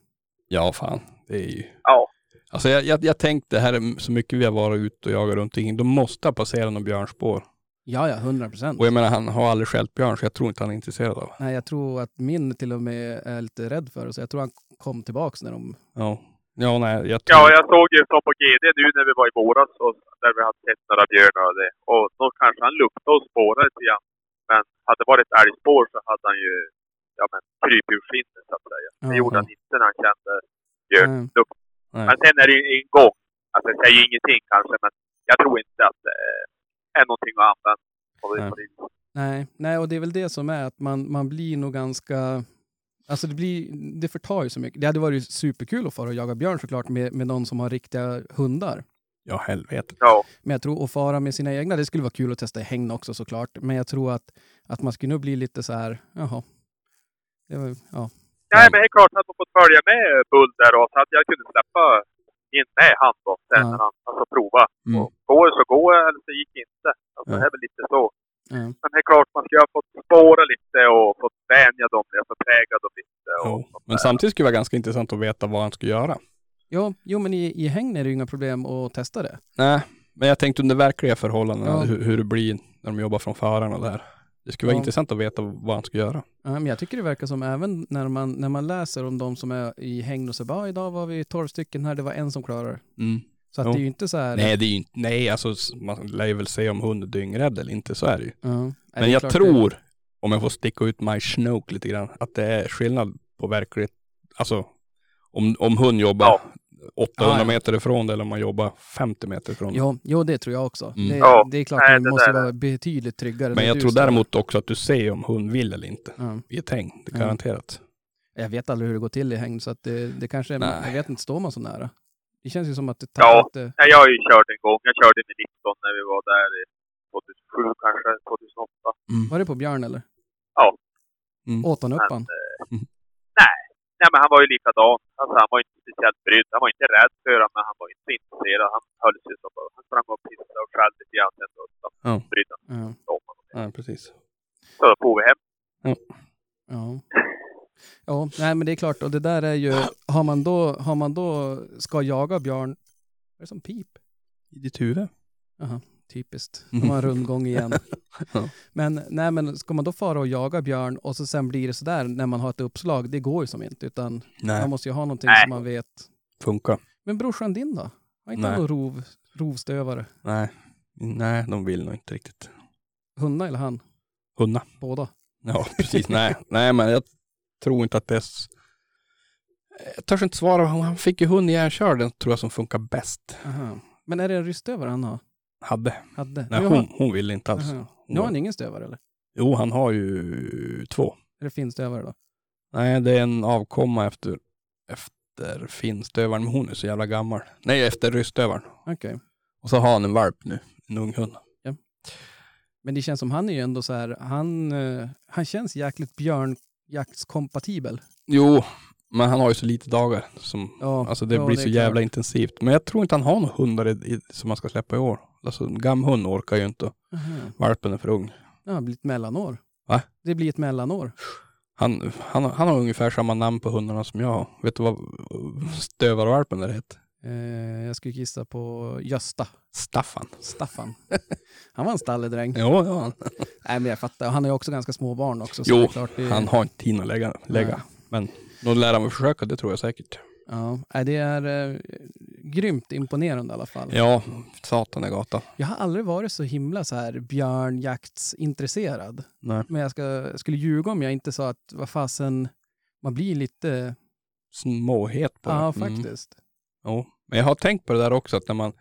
Ja, fan. Det är ju... Ja. Alltså jag, jag, jag tänkte här är så mycket vi har varit ute och jagat runt omkring. De måste ha passerat någon björnspår. Ja, ja, hundra procent. Och jag menar, han har aldrig skällt björn, så jag tror inte han är intresserad av. Nej, jag tror att min till och med är lite rädd för det, så jag tror han kom tillbaks när de... Ja. Ja, nej, jag tror... Ja, jag såg ju som på GD nu när vi var i våras och där vi hade sett några björnar och det. Och då kanske han luktade och spårade lite grann. Men hade det varit ett älgspår så hade han ju ja, men, kryp ur skinnet så att säga. Det gjorde han inte när han kände björn. Nej. Nej. Men sen är det ju en gång. Alltså det säger ju ingenting kanske, men jag tror inte att det är någonting att använda. Nej. Nej, nej, och det är väl det som är att man, man blir nog ganska... Alltså det, blir, det förtar ju så mycket. Det hade varit superkul att fara och jaga björn såklart med, med någon som har riktiga hundar. Ja, helvete. Ja. Men jag tror att fara med sina egna, det skulle vara kul att testa i hägn också såklart. Men jag tror att, att man skulle nog bli lite så här, jaha. Det var, ja. Nej, men det är klart att man fått följa med Bull där och så att jag kunde släppa in med han då sen Ja. när han alltså prova. Mm. Och går det så går det, eller så gick inte. Alltså, Ja. Det är väl lite så. Ja. Men det är klart man skulle ha fått spåra lite och fått vänja dem, alltså prägla dem lite. Och, Jo. Men samtidigt skulle det vara ganska intressant att veta vad han ska göra. Ja, jo men i, i hägn är det ju inga problem att testa det. Nej, men jag tänkte under verkliga förhållanden, Ja. hur, hur det blir när de jobbar från föraren och det här. Det skulle vara Ja. intressant att veta vad han ska göra. Ja, men jag tycker det verkar som även när man, när man läser om de som är i hägn och så bara, "Ah, idag var vi 12 stycken här, det var en som klarade det. Mm. Så att Jo. det är ju inte så här... Nej, det är ju inte, nej, alltså man lär ju väl se om hunden är dyngrädd eller inte, så är det ju. Ja. Det Men är jag tror, om jag får sticka ut my snoke lite grann, att det är skillnad på verkligt, alltså om, om hund jobbar Ja. 800 Ja, ja. meter ifrån det eller om man jobbar 50 meter ifrån Det, det. jo, jo, det tror jag också. Mm. Det, det är klart Nej, det det måste där är- vara betydligt tryggare. Men jag tror däremot också att du ser om hund vill eller inte i ett häng. Det är Ja. garanterat. Jag vet aldrig hur det går till i hägn, så att det, det kanske, Nej. jag vet inte, står man så nära? Det känns ju som att det Ja. att det, Nej, jag har ju kört en gång. Jag körde med Nixon när vi var där i 2007 kanske, 2008. Var det på Björn eller? Ja. Mm. Åt han upp Men, han? Nej, men han var ju likadan. Alltså, han var inte speciellt brydd. Han var inte rädd för honom, men han var inte intresserad. Han höll sig så bara. Han sprang och pissade och skällde lite grann. sen då, Så Ja. brydde han sig Ja. inte om honom. Ja, precis. Så då får vi hem. Ja. Ja, nej men det är klart, och det där är ju, har man då, har man då, ska jaga björn, vad är det som pip? I ditt huvud? Jaha, typiskt. Mm. De har en rundgång igen. Ja. Men, nej, men ska man då fara och jaga björn och så sen blir det sådär när man har ett uppslag, det går ju som inte. Utan Nej, man måste ju ha någonting Nej. som man vet. funkar. Men brorsan din då? Har inte Nej. han någon rov, rovstövare? Nej. Nej, de vill nog inte riktigt. Hunna eller han? Hundar. Båda? Ja, precis. Nej, nej, men jag tror inte att det är... Jag törs inte svara. Han fick ju hund i järnkörd, den tror jag som funkar bäst. Aha. Men är det en rystövare han har? Hade. Hade? Nej, hon, hon ville inte alls. Hon Nu har han ingen stövare eller? Jo, han har ju två. Är det finstövare då? Nej, det är en avkomma efter, efter finstövaren, men hon är så jävla gammal. Nej, efter rystövaren. Okej. Och så har han en valp nu, en ung hund. Men det känns som han är ju ändå så här, han, eh, han känns jäkligt björnjaktskompatibel. Jo, men han har ju så lite dagar. Som, Ja, alltså det ja, blir det så jävla klart. intensivt. Men jag tror inte han har några hundar i, i, som man ska släppa i år. Alltså en gamhund orkar ju inte. Aha. Valpen är för ung. Ja, det blir ett mellanår. Va? Det blir ett mellanår. Han, han, han har ungefär samma namn på hundarna som jag har. Vet du vad stövarvalpen där heter? Eh, jag skulle gissa på Gösta. Staffan. Staffan. Han var en stalledräng. Jo, ja, han, Nej, men jag fattar. Han har ju också ganska små barn också. Så Jo, det det, han har inte tid att lägga. lägga. Men nog lär han väl försöka, det tror jag säkert. Ja, det är eh, grymt imponerande i alla fall. Ja, satan är gata. Jag har aldrig varit så himla så här björnjaktsintresserad. Nej. Men jag ska, skulle ljuga om jag inte sa att vad fasen, man blir lite, Småhet på ja det. Mm. Jo. Men jag har tänkt på det där också, att när man,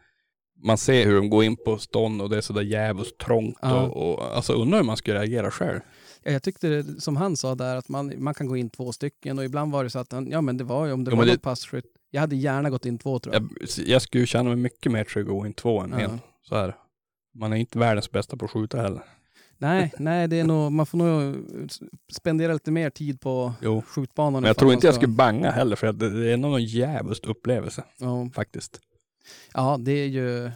man ser hur de går in på stånd och det är sådär jävligt trångt. Ja. Och, och, alltså undrar hur man skulle reagera själv. Ja, jag tyckte det, som han sa där att man, man kan gå in två stycken och ibland var det så att ja men det var ju om det Jo, var det- passkytt. Jag hade gärna gått in två tror jag. Jag, jag skulle känna mig mycket mer trygg att gå in två än Ja. en. Så här. Man är inte världens bästa på att skjuta heller. Nej, nej, det är nog, man får nog spendera lite mer tid på Jo. skjutbanan. Men jag tror inte jag ska- skulle banga heller, för det är nog en jävligt upplevelse Ja, faktiskt. Ja, det är ju...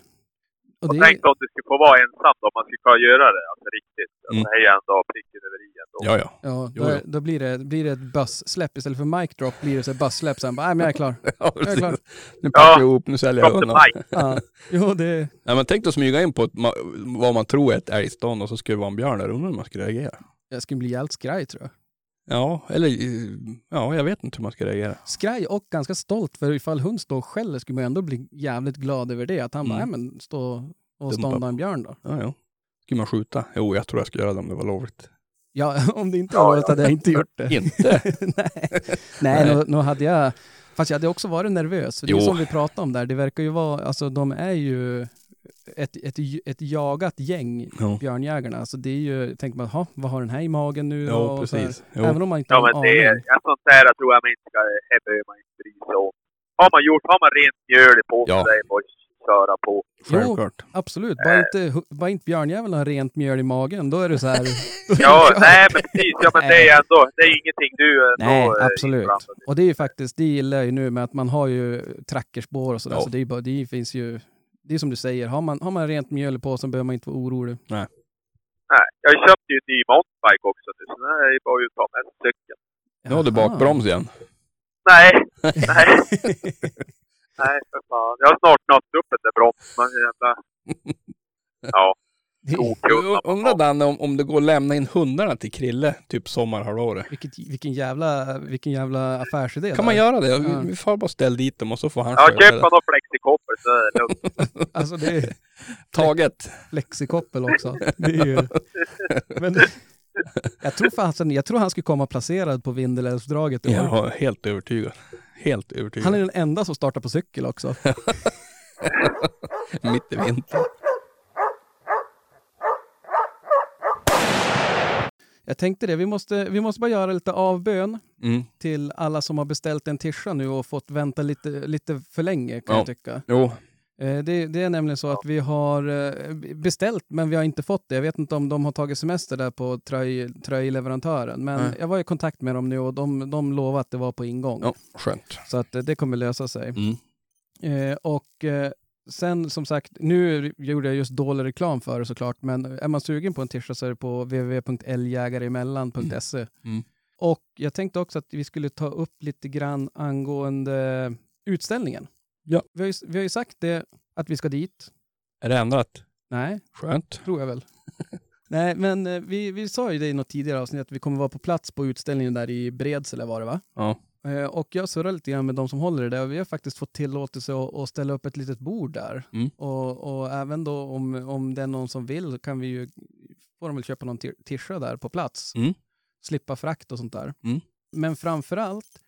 Och Och det tänk om du skulle få vara ensam då, om man skulle kunna göra det, alltså riktigt. Alltså, Mm. är ju ändå pricken över i ändå. Ja, ja. ja, Jo, då, jo. då blir det, blir det ett buss-släpp istället för mic drop blir det så här buss-släpp sen. Nej, men jag är klar. ja Jag är klar. Nu packar Ja. jag ihop, nu säljer jag undan. Ja. Jo, det... Nej, men tänk dig att smyga in på ett, vad man tror är ett älgstånd och så skulle det vara en björn där. Undrar hur man skulle reagera. Jag skulle bli jävligt skraj tror jag. Ja, eller eh, ja, jag vet inte hur man ska reagera. Skraj och ganska stolt för ifall hund står och skäller skulle man ändå bli jävligt glad över det. Att han bara, Mm. nej men stå och stånda en björn då. Ja, ja. Skulle man skjuta? Jo, jag tror jag skulle göra det om det var lovligt. Ja, om det inte var så hade jag inte gjort det. Inte? Nej, Nej nu, nu hade jag... Fast jag hade också varit nervös. För det är som vi pratade om där. Det verkar ju vara, alltså de är ju ett, ett, ett jagat gäng, Ja, björnjägarna. Alltså det är ju, tänker man, "Ha, vad har den här i magen nu? ja Och så här. precis. Jo. Även om man inte Ja, har en men det är, en sånt där jag tror jag man inte ska, det behöver man inte bry sig om. Har man gjort, har man rent mjöl i påsen, Ja. det är bara att köra på. Självklart. Absolut, bara inte, hu- bara inte björnjäveln har rent mjöl i magen, då är det så här. då Ja, nej men precis. Ja, men det är ändå, det är ingenting du Nej, eh, absolut. Och det är ju faktiskt, det gillar jag ju nu med att man har ju trackerspår och sådär. Ja. Så det, är bara, det finns ju, det är som du säger, har man, har man rent mjöl på så behöver man inte vara orolig. Nej, jag köpte ju en ny mountainbike också nu, så det är bara att ta med cykeln. Nu har du bakbroms igen. Nej, nej, nej för fan. Jag har snart nått upp den där bromsen. men jävla... Ja. Undrar Danne om, om det går att lämna in hundarna till Krille typ sommarhalvåret. Vilket, vilken, jävla, vilken jävla affärsidé. Kan där. man göra det? Ja. Vi, vi får bara ställa dit dem och så får han Ja, köp då flexikoppel så är det lugnt. Alltså det är Taget. flexikoppel också. Det är ju... Men jag tror, fasen, jag tror han skulle komma placerad på Vindelälvsdraget i år. Jag är helt övertygad. Helt övertygad. Han är den enda som startar på cykel också. Mitt i vintern. Jag tänkte det, vi måste, vi måste bara göra lite avbön Mm. till alla som har beställt en tischa nu och fått vänta lite, lite för länge kan Ja. jag tycka. Jo, Eh, Det, det är nämligen så att vi har eh, beställt men vi har inte fått det. Jag vet inte om de har tagit semester där på tröj, tröjleverantören. Men Nej. jag var i kontakt med dem nu och de, de lovade att det var på ingång. ja, skönt. Så att eh, det kommer lösa sig. Mm. Eh, och eh, sen som sagt, nu gjorde jag just dålig reklam för det såklart, men är man sugen på en tischa så är det på www.älgjägareemellan.se. Mm. Och jag tänkte också att vi skulle ta upp lite grann angående utställningen. Ja. Vi har ju, vi har ju sagt det, att vi ska dit. Är det ändrat? Nej, Skönt. tror jag väl. Nej, men eh, vi, vi sa ju det i något tidigare avsnitt att vi kommer vara på plats på utställningen där i Bredsele var det va? Ja. Eh, Och jag surrar lite grann med de som håller det där vi har faktiskt fått tillåtelse att, att ställa upp ett litet bord där. Mm. Och, och även då om, om det är någon som vill kan vi ju, får de väl köpa någon ti- tischa där på plats. Mm. Slippa frakt och sånt där. Mm. Men framför allt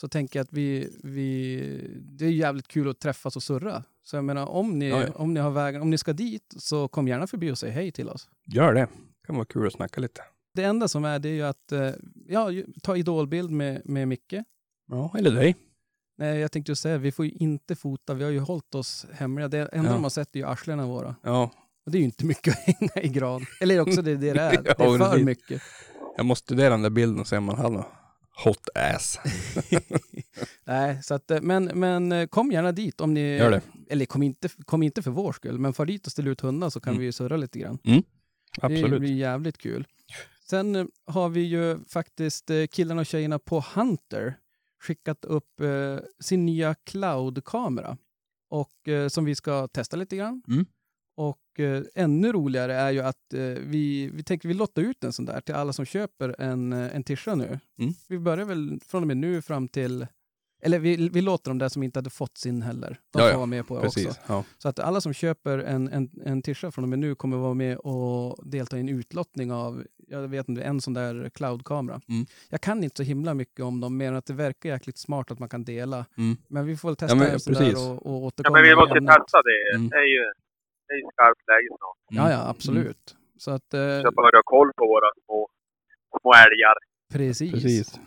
så tänker jag att vi, vi, det är jävligt kul att träffas och surra. Så jag menar om ni, Ja, ja. Om ni har vägen, om ni ska dit så kom gärna förbi och säg hej till oss. Gör det. kan vara kul att snacka lite. Det enda som är det är ju att eh, ja, ta idolbild med, med Micke. Ja, eller dig. Nej, jag tänkte ju säga, vi får ju inte fota, vi har ju hållit oss hemliga. Det enda Ja. de har sett är ju arslena våra. Ja, Och det är ju inte mycket att hänga i gran. Eller också det, det det är, det är för mycket. jag måste studera den där bilden och se om man har något hot ass. Nej, så att, men, men eh, kom gärna dit om ni... Gör det. Eller kom inte, kom inte för vår skull, men far dit och ställ ut hundar så kan Mm. vi ju surra lite grann. Mm. Det Absolut. blir jävligt kul. Sen eh, har vi ju faktiskt eh, killarna och tjejerna på Hunter skickat upp eh, sin nya cloud-kamera. Och eh, som vi ska testa lite grann. Mm. Och eh, ännu roligare är ju att eh, vi, vi tänker vi lottar ut en sån där till alla som köper en, eh, en tischa nu. Mm. Vi börjar väl från och med nu fram till eller vi, vi låter dem där som inte hade fått sin heller. De Ja, får ja. vara med på det Precis. också. Ja. Så att alla som köper en, en, en tischa från och med nu kommer vara med och delta i en utlottning av, jag vet inte, en sån där cloud-kamera. Mm. Jag kan inte så himla mycket om dem, mer än att det verkar jäkligt smart att man kan dela. Mm. Men vi får väl testa men en sån där och, och Ja, återkomma. men vi måste testa det. Mm. Det är ju, det är ju skarpt läge snart. Ja, ja, absolut. Så att, eh, börja ha koll på våra små, små älgar. precis. Precis.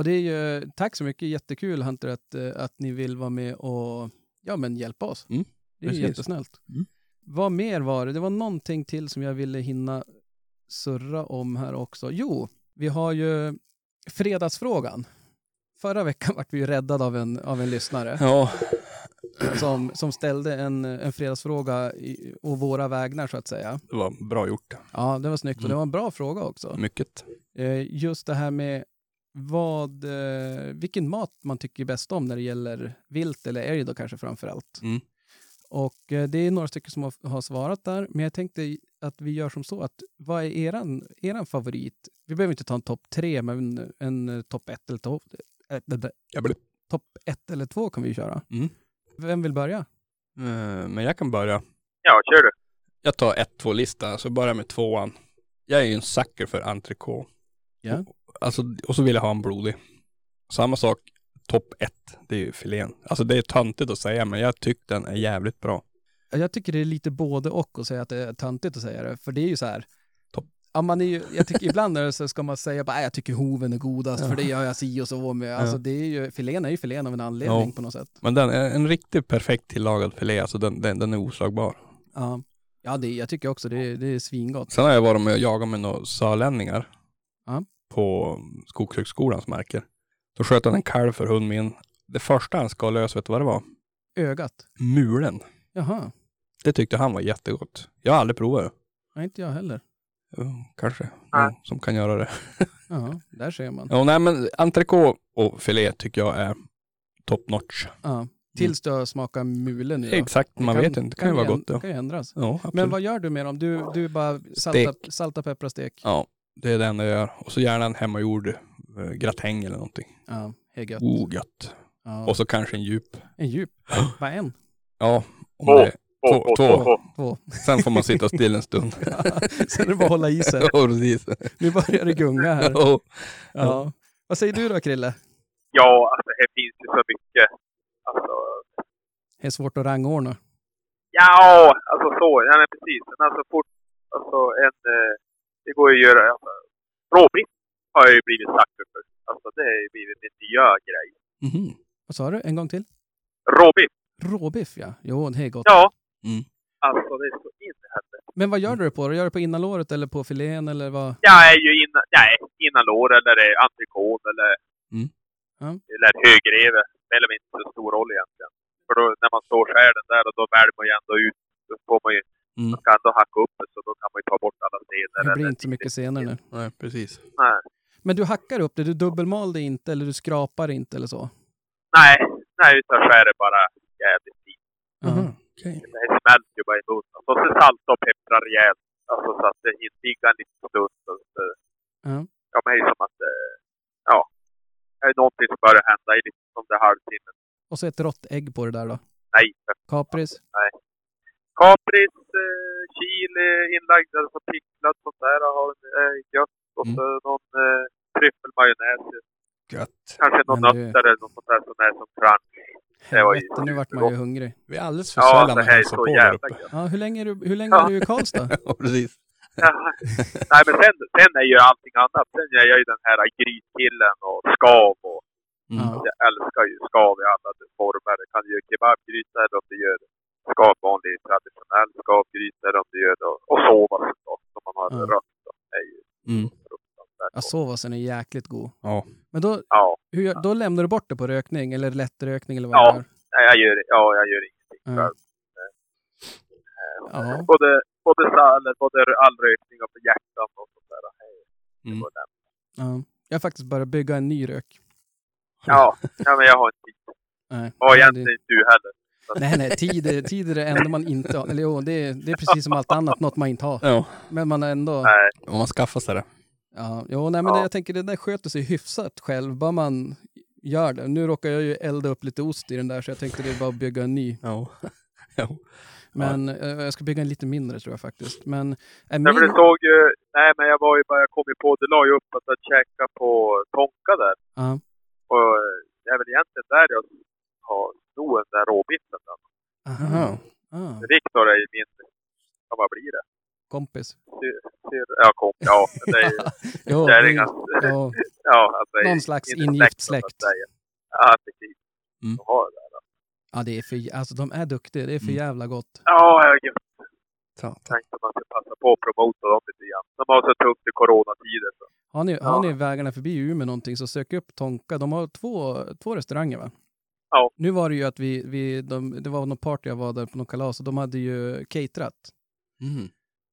Och det är ju, tack så mycket, jättekul Hunter att, eh, att ni vill vara med och ja, men hjälpa oss. Mm, det är ju precis. jättesnällt. Mm. Vad mer var det? Det var någonting till som jag ville hinna surra om här också. Jo, vi har ju fredagsfrågan. Förra veckan vart vi ju räddade av en, av en lyssnare. Ja, som, som ställde en, en fredagsfråga i, å våra vägnar så att säga. Det var bra gjort. Ja, det var snyggt och det var en bra fråga också. Mycket. Eh, just det här med vad, eh, vilken mat man tycker bäst om när det gäller vilt eller älg då kanske framför allt. Mm. Och eh, det är några stycken som har, har svarat där, men jag tänkte att vi gör som så att vad är eran, eran favorit? Vi behöver inte ta en topp tre, men en, en eh, topp ett eller topp äh, topp ett eller två kan vi köra. Mm. Vem vill börja? Eh, Men jag kan börja. Ja, kör du. Jag tar ett, två lista, så börjar med tvåan. Jag är ju en sucker för entrecote. Ja. Alltså, och så vill jag ha en blodig. Samma sak, topp ett, det är ju filén. Alltså det är töntigt att säga, men jag tycker den är jävligt bra. Jag tycker det är lite både och att säga att det är töntigt att säga det, för det är ju så här. Ja, man är ju, jag tycker ibland är det så ska man säga bara, "Nej, jag tycker hoven är godast, för det gör jag si och så med. Alltså det är ju, filén är ju filén av en anledning Ja. på något sätt. Men den är en riktigt perfekt tillagad filé, alltså den, den, den är oslagbar. Ja, ja det, jag tycker också det, det är svingott. Sen har jag varit med och jagat med några sörlänningar. Ja. På Skogshögskolans marker. Då sköt han en kalv för hund min. Det första han skar lös, vet du vad det var? Ögat. Mulen. Jaha, Det tyckte han var jättegott. Jag har aldrig provat det. nej inte jag heller. Jo, kanske. Jo, som kan göra det. Ja, där ser man. Ja, nej men entrecote och filé tycker jag är top notch. Ja. Tills du har smakat mulen då. Exakt, man vet inte. Det kan ju vara gott. Ja, Det kan ju ändras. ja absolut. Men vad gör du med dem? Du, du bara salta, Stek. salta peppra, stek? Ja, det är det enda jag gör. Och så gärna en hemmagjord eh, gratäng eller någonting. Ja, det är gött. Oh, gött. Ja. Och så kanske en djup. En djup. Bara en? Ja, om Två. det, Två, Två, två, två. två, sen får man sitta still en stund. Sen är det bara att hålla i sig. Ja, precis. Nu börjar det gunga här. Ja. Ja. Vad säger du då, Krille? Ja, alltså det finns ju så mycket. Alltså, Det är svårt att rangordna. ja, alltså så. Ja, men precis. Men alltså fort, alltså en, eh, det går ju att göra. Alltså, råbiff har jag ju blivit sucker för. Alltså det har ju blivit min nya grej. Mhm. Vad sa du? En gång till? Råbiff, Råbiff, ja. Jo, det är gott. ja. Mm. Alltså det är så in i helvete. Men vad gör du det på? Gör du det på innanlåret eller på filén eller vad? Jag är ju innan, nej, innan lår eller entrecote eller, Mm. Ja. eller högreve. Spelar väl inte så stor roll egentligen. För då när man står skär den där och då väljer man ju ändå ut. Då får man ju, Mm. man ska ändå hacka upp det så då kan man ju ta bort alla stenar. Det blir inte så mycket senare nu. Nej, precis. Nej. Men du hackar upp det, du dubbelmal det inte eller du skrapar inte eller så? Nej, nej, utan skär det bara jävligt fint. Aha, okej. Det smälter ju bara i munnen. Och så salta och peppra rejält. Alltså så att det hinner ligga en liten stund. Så att, det- Ja. men det är som att, eh, ja. Det är någonting som börjar hända i liksom om det är halvtimmen. Och så ett rått ägg på det där då? Nej, Kapris? Kapris, eh, chili inlagd, alltså picklad sånt där har eh, gött. Och så någon eh, tryffelmajonnäs. Gött. Kanske någon det- nötter eller något sånt där som är som crunch. Det Helvete, nu vart man ju hungrig. Vi är alldeles för Ja, sällan det och hälsar på där uppe. gött. Ja, hur länge är du, hur länge Ja. är du i Karlstad? Precis. Ja. Nej, men sen, sen är ju allting annat. Sen är jag ju den här grytkillen och skav och Mm. Ja. jag älskar ju skav i alla former. Jag kan ju kebabgryta eller om du gör skav vanlig traditionell skavgryta eller om du gör då, och sovas då, som man har Ja. rött. Då. Är ju Mm. Ja, gott. sovasen är jäkligt god. Ja. Men då, Ja, hur, då lämnar du bort det på rökning eller lättrökning eller vad Ja. du gör? nej, jag gör, ja, jag gör ingenting Ja. själv. Ja. Både, både sallad, både all rökning och hjärtan och sånt där. Hej, Mm. ja. Jag har faktiskt börjat bygga en ny rök. Ja, ja, men jag har inte tid. Nej. Och egentligen inte du heller. Nej, nej, tid är, tid är det enda man inte har. Eller jo, det är, det är precis som allt annat, något man inte har. Ja, Men man har ändå... Nej, om man skaffar sig det. Ja, jo, nej, men Ja. det, jag tänker det där sköter sig hyfsat själv, bara man gör det. Nu råkar jag ju elda upp lite ost i den där, så jag tänkte det är bara att bygga en ny. Ja. ja. Men eh, jag ska bygga en lite mindre tror jag faktiskt. Men, äh, Ja, men det min... såg ju, nej men jag var ju bara, jag kom ju på, det la ju upp att jag käka på Tonka där. Ja. Och eh, det är väl egentligen där jag har råbiffen. då. Aha. Ah, Viktor är ju min, ja vad blir det? kompis. Ja, kom, ja. Det är ju Jo, kärringens, ja, ja alltså. någon slags ingift släkt. Ja, precis. Mm. De har det där. då. ja, det är för, alltså de är duktiga. Det är för Mm. jävla gott. Ja, jag Ta, ta. tänkte man ska passa på att promota dem lite grann. De har så tufft i coronatider så. Har ni, Ja. har ni vägarna förbi Umeå någonting så sök upp Tonka. De har två, två restauranger va? Ja. Nu var det ju att vi, vi de, det var någon party jag var där på någon kalas och de hade ju caterat. Mm.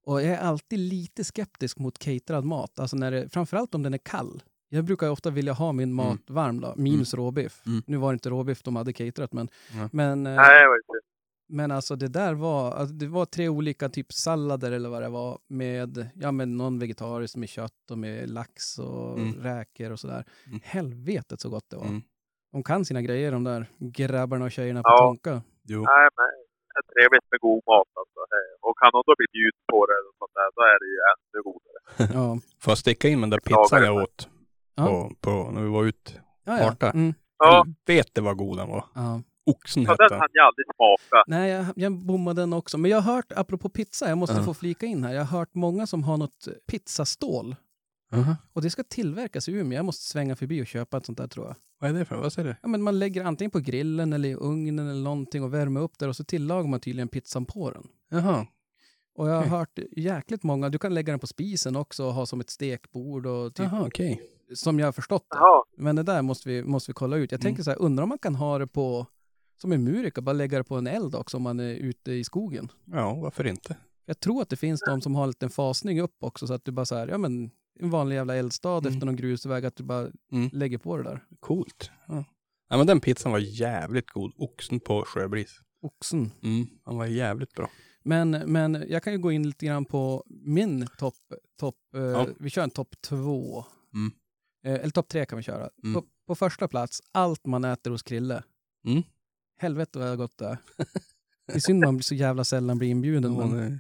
Och jag är alltid lite skeptisk mot caterad mat, alltså när det, framförallt om den är kall. Jag brukar ofta vilja ha min mat varm då, minus råbiff. Mm. Nu var det inte råbiff de hade caterat, men, Ja. men, eh, Nej, det var inte. men alltså det där var, alltså det var tre olika typ sallader eller vad det var med, ja men någon vegetariskt med kött och med lax och Mm. räkor och sådär. Mm. Helvetet så gott det var. Mm. De kan sina grejer de där grabbarna och tjejerna på Ja. Tonka. Jo. Nej, men det är trevligt med god mat alltså. Och kan de då bli bjud på det och sånt där, då är det ju ännu godare. Ja. Får jag sticka in den där pizzan jag åt Ja. på, på, när vi var ute? Ja, ja. Arta. Mm. Ja, Vet det vad god den var? ja. Oxen så hette den den. hann jag aldrig smaka. Nej, jag, jag bommade den också. Men jag har hört, apropå pizza, jag måste Ja. få flika in här. Jag har hört många som har något pizzastål. Aha. Och det ska tillverkas i Umeå. Jag måste svänga förbi och köpa ett sånt där tror jag. Vad är det för? Vad säger du? Ja, men man lägger antingen på grillen eller i ugnen eller någonting och värmer upp där och så tillagar man tydligen pizzan på den. Jaha. Och jag har Okej. hört jäkligt många, du kan lägga den på spisen också och ha som ett stekbord och typ, Jaha, okej. som jag har förstått det. Jaha, Men det där måste vi, måste vi kolla ut. Jag Mm. tänker så här, undrar om man kan ha det på, som en murika, bara lägga det på en eld också om man är ute i skogen. Ja, varför inte? Jag tror att det finns de som har en liten fasning upp också så att du bara så här, ja men en vanlig jävla eldstad Mm. efter någon grusväg, att du bara Mm. lägger på det där. Coolt. Ja. ja, men den pizzan var jävligt god. Oxen på sjöbris. Oxen. Mm. Han var jävligt bra. Men, men jag kan ju gå in lite grann på min topp, top, eh, Ja. vi kör en topp två. Mm. Eh, eller topp tre kan vi köra. Mm. På, på första plats, allt man äter hos Krille. Mm. Helvete vad gott det är. Det är synd man så jävla sällan blir inbjuden. Ja, men,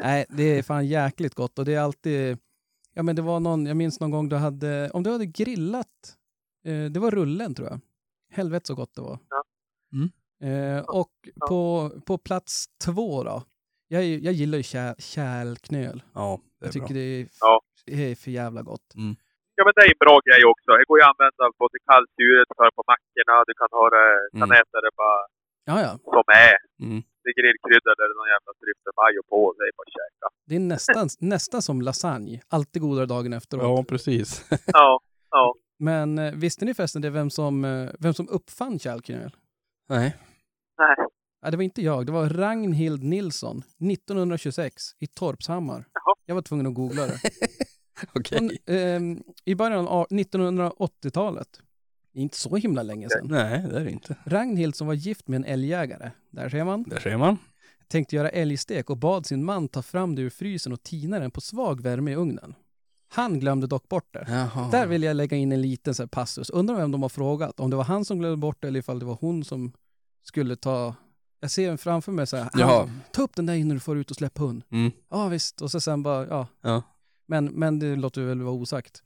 nej, det är fan jäkligt gott och det är alltid, ja men det var någon, jag minns någon gång du hade, om du hade grillat, eh, det var rullen tror jag. Helvete så gott det var. Ja. Mm. Eh, och på, på plats två då, jag, jag gillar ju kär, kärlknöl. ja, det är Jag tycker bra. det är, Ja. är för jävla gott. Ja men det är en bra grej också. Det går ju att använda både kallskuret, för på mackorna, du kan ha det, kan Mm. äta det bara Ja, ja. som är. Mm. Det är grillkrydda eller någon jävla tryffel på, det är bara att käka. Det är nästan, nästan som lasagne. Alltid godare dagen efteråt. Ja, precis. Ja, ja. Men eh, visste ni förresten det vem som, eh, vem som uppfann kärlknöl? Nej. Nej. Ja, det var inte jag, det var Ragnhild Nilsson, 1926, i Torpshammar. Jaha. Jag var tvungen att googla det. Okej. Hon, ehm, I början av 1980-talet, det är inte så himla länge sedan, Nej, det är det inte. Ragnhild som var gift med en älgjägare, där ser man, Där ser man. tänkte göra älgstek och bad sin man ta fram det ur frysen och tina den på svag värme i ugnen. Han glömde dock bort det. Jaha. Där vill jag lägga in en liten så passus. Undrar vem de har frågat. Om det var han som glömde bort det eller ifall det var hon som skulle ta... Jag ser framför mig så här. Jaha. "Ah, Ta upp den där innan du får ut och släpp hund. Mm. Ja visst. Och så sen bara, ja. Ja. Men, men det låter väl vara osagt.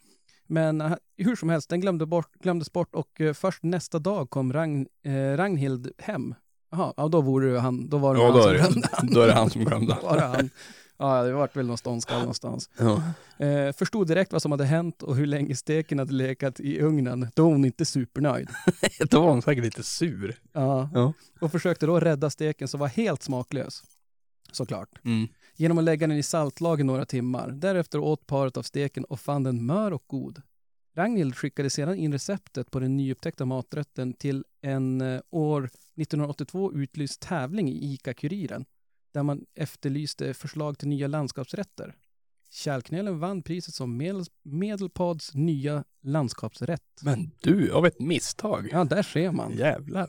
Men eh, hur som helst, den glömde bort, glömdes bort och eh, först nästa dag kom Ragn, eh, Ragnhild hem. Jaha, ja då vore det han. Då var det Ja, han då som glömde. det, då är det han som glömde. Då var det han. Ja, det vart väl någon ståndskall någonstans. Ja. Eh, förstod direkt vad som hade hänt och hur länge steken hade legat i ugnen. Då var hon inte supernöjd. Då var hon säkert lite sur. Ja. Ja. Och försökte då rädda steken som var helt smaklös. Såklart. Mm. Genom att lägga den i saltlag i några timmar. Därefter åt paret av steken och fann den mör och god. Ragnhild skickade sedan in receptet på den nyupptäckta maträtten till en eh, år 1982 utlyst tävling i ICA-Kuriren där man efterlyste förslag till nya landskapsrätter. Kärlknölen vann priset som Medel Medelpads nya landskapsrätt. Men du, av ett misstag. Ja, där ser man. Jävlar.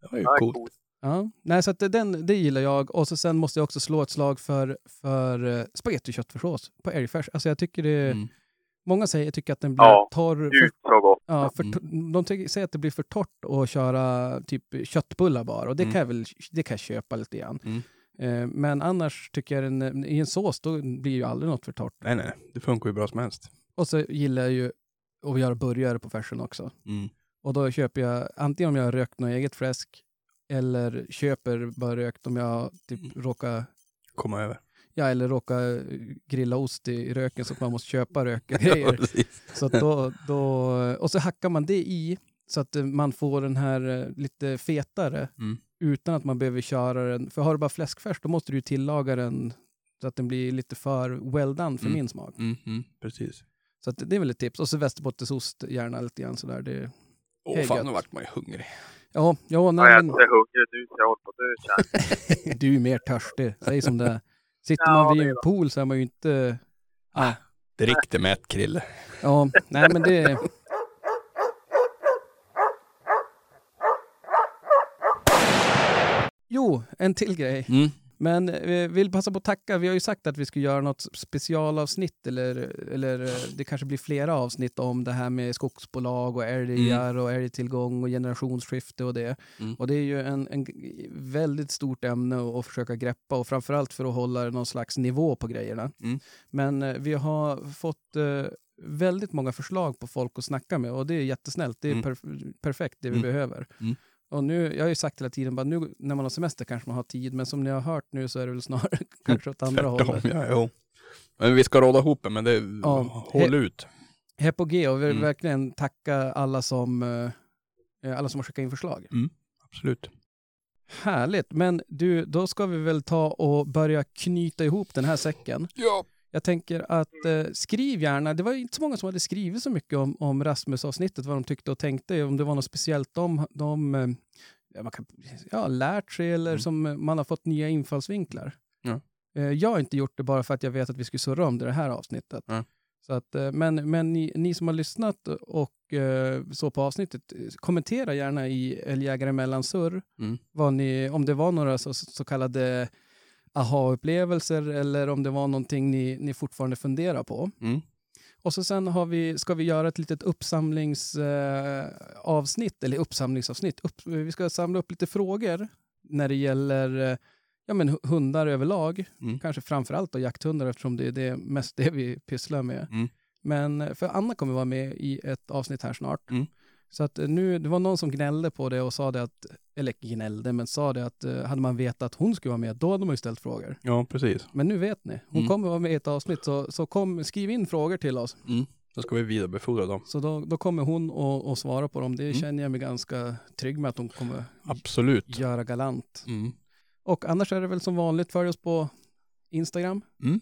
Det var ju Ja, coolt. coolt. Ja, nej så att det- den, det gillar jag. Och så sen måste jag också slå ett slag för, för uh, spagettiköttfärssås på älgfärs. Alltså jag tycker det, Mm. många säger tycker att den blir Ja, torr. För, gott. ja, för, Mm. de tycker, säger att det blir för torrt att köra typ köttbullar bara. Och det Mm. kan jag väl det kan jag köpa lite grann. Mm. Eh, men annars tycker jag den, i en sås då blir ju aldrig något för torrt. Nej, nej. Det funkar ju bra som helst. Och så gillar jag ju att göra burgare på färsen också. Mm. Och då köper jag, antingen om jag har rökt något eget fläsk eller köper bara rökt om jag typ Mm. råkar, Komma över. ja eller råkar grilla ost i röken så att man måste köpa rökgrejer. precis. så då, då, och så hackar man det i så att eh, man får den här eh, lite fetare Mm. utan att man behöver köra den. För har du bara fläskfärs då måste du tillaga den så att den blir lite för well done för Mm. min smak. Mm, mm, precis. Så att det är väl ett tips. Och så västerbottensost gärna lite grann sådär. Det, Åh, Hej, fan gött. nu vart man ju hungrig. Ja, ja Jag nej, är men, inte hungrig nu så jag håller på att du är mer törstig. Säg som det är. Sitter Ja, man vid är en pool så är man ju inte... Ah, drick det med ett krille. Ja, nej men det... Jo, en till grej. Mm. Men vi vill passa på att tacka. Vi har ju sagt att vi ska göra något specialavsnitt eller, eller eh, det kanske blir flera avsnitt om det här med skogsbolag och älgar och älgtillgång och generationsskifte och det. Mm. Och det är ju en, en väldigt stort ämne att, att försöka greppa och framförallt för att hålla någon slags nivå på grejerna. Mm. Men eh, vi har fått eh, väldigt många förslag på folk att snacka med och det är jättesnällt. Det är Mm. perf- perfekt det vi Mm. behöver. Mm. Och nu, jag har ju sagt hela tiden, bara nu när man har semester kanske man har tid, men som ni har hört nu så är det väl snarare kanske åt andra hållet. ja, jo. Men vi ska råda ihop men det, Ja. håll ut. Här på G och vi vill Mm. verkligen tacka alla som, eh, alla som har skickat in förslag. Absolut. Härligt, men du, då ska vi väl ta och börja knyta ihop den här säcken. Ja. Jag tänker att eh, skriv gärna, det var inte så många som hade skrivit så mycket om, om Rasmus-avsnittet, vad de tyckte och tänkte, om det var något speciellt de, de eh, man kan, ja, lärt sig eller Mm. som man har fått nya infallsvinklar. Ja. Eh, jag har inte gjort det bara för att jag vet att vi skulle surra om det, det här avsnittet. Ja. Så att, eh, men men ni, ni som har lyssnat och eh, så på avsnittet, eh, kommentera gärna i Älgjägare mellan surr Mm. vad ni, om det var några så, så kallade aha-upplevelser eller om det var någonting ni, ni fortfarande funderar på. Mm. Och så sen har vi, ska vi göra ett litet uppsamlingsavsnitt, eh, eller uppsamlingsavsnitt. Upp, vi ska samla upp lite frågor när det gäller eh, ja, men hu- hundar överlag. Mm. Kanske framför allt då jakthundar eftersom det är det, mest det vi pysslar med. Mm. Men eh, för Anna kommer vara med i ett avsnitt här snart. Mm. Så att eh, nu, det var någon som gnällde på det och sa det att, eller gnällde, men sa det att eh, hade man vetat att hon skulle vara med, då hade man ju ställt frågor. Ja, precis. Men nu vet ni, hon Mm. kommer vara med i ett avsnitt, så, så kom, skriv in frågor till oss. Mm. Då ska vi vidarebefordra dem. Så då, då kommer hon att att svara på dem. Det Mm. känner jag mig ganska trygg med att hon kommer Absolut. göra galant. Mm. Och annars är det väl som vanligt, följ oss på Instagram. Mm.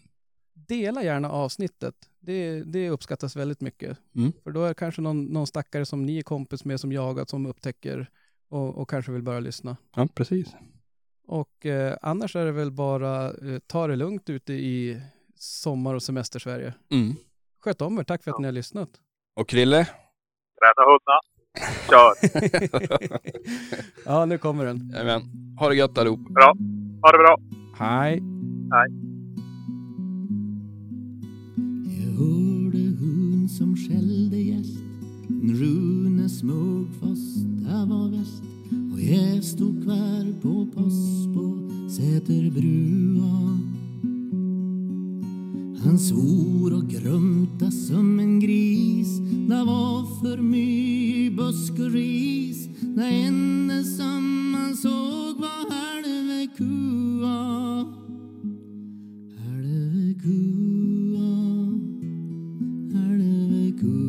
Dela gärna avsnittet. Det, det uppskattas väldigt mycket. Mm. För då är det kanske någon, någon stackare som ni är kompis med som jagat som upptäcker och, och kanske vill börja lyssna. Ja, precis. Och eh, annars är det väl bara eh, ta det lugnt ute i sommar och semester-Sverige. Mm. Sköt om er, tack för att ni har lyssnat. Och Krille? Träna hundar. Kör. ja, nu kommer den. Jajamän. Ha det gött allihop. Bra. Ha det bra. Hej. Jag hörde hon som skällde gäst. Rune smög fast det var väst och jag stod kvar på pass på Säterbrua. Han svor och grumta som en gris. Det var för mycket busk och ris. Det enda som han såg var halve kua. Halve kua. good.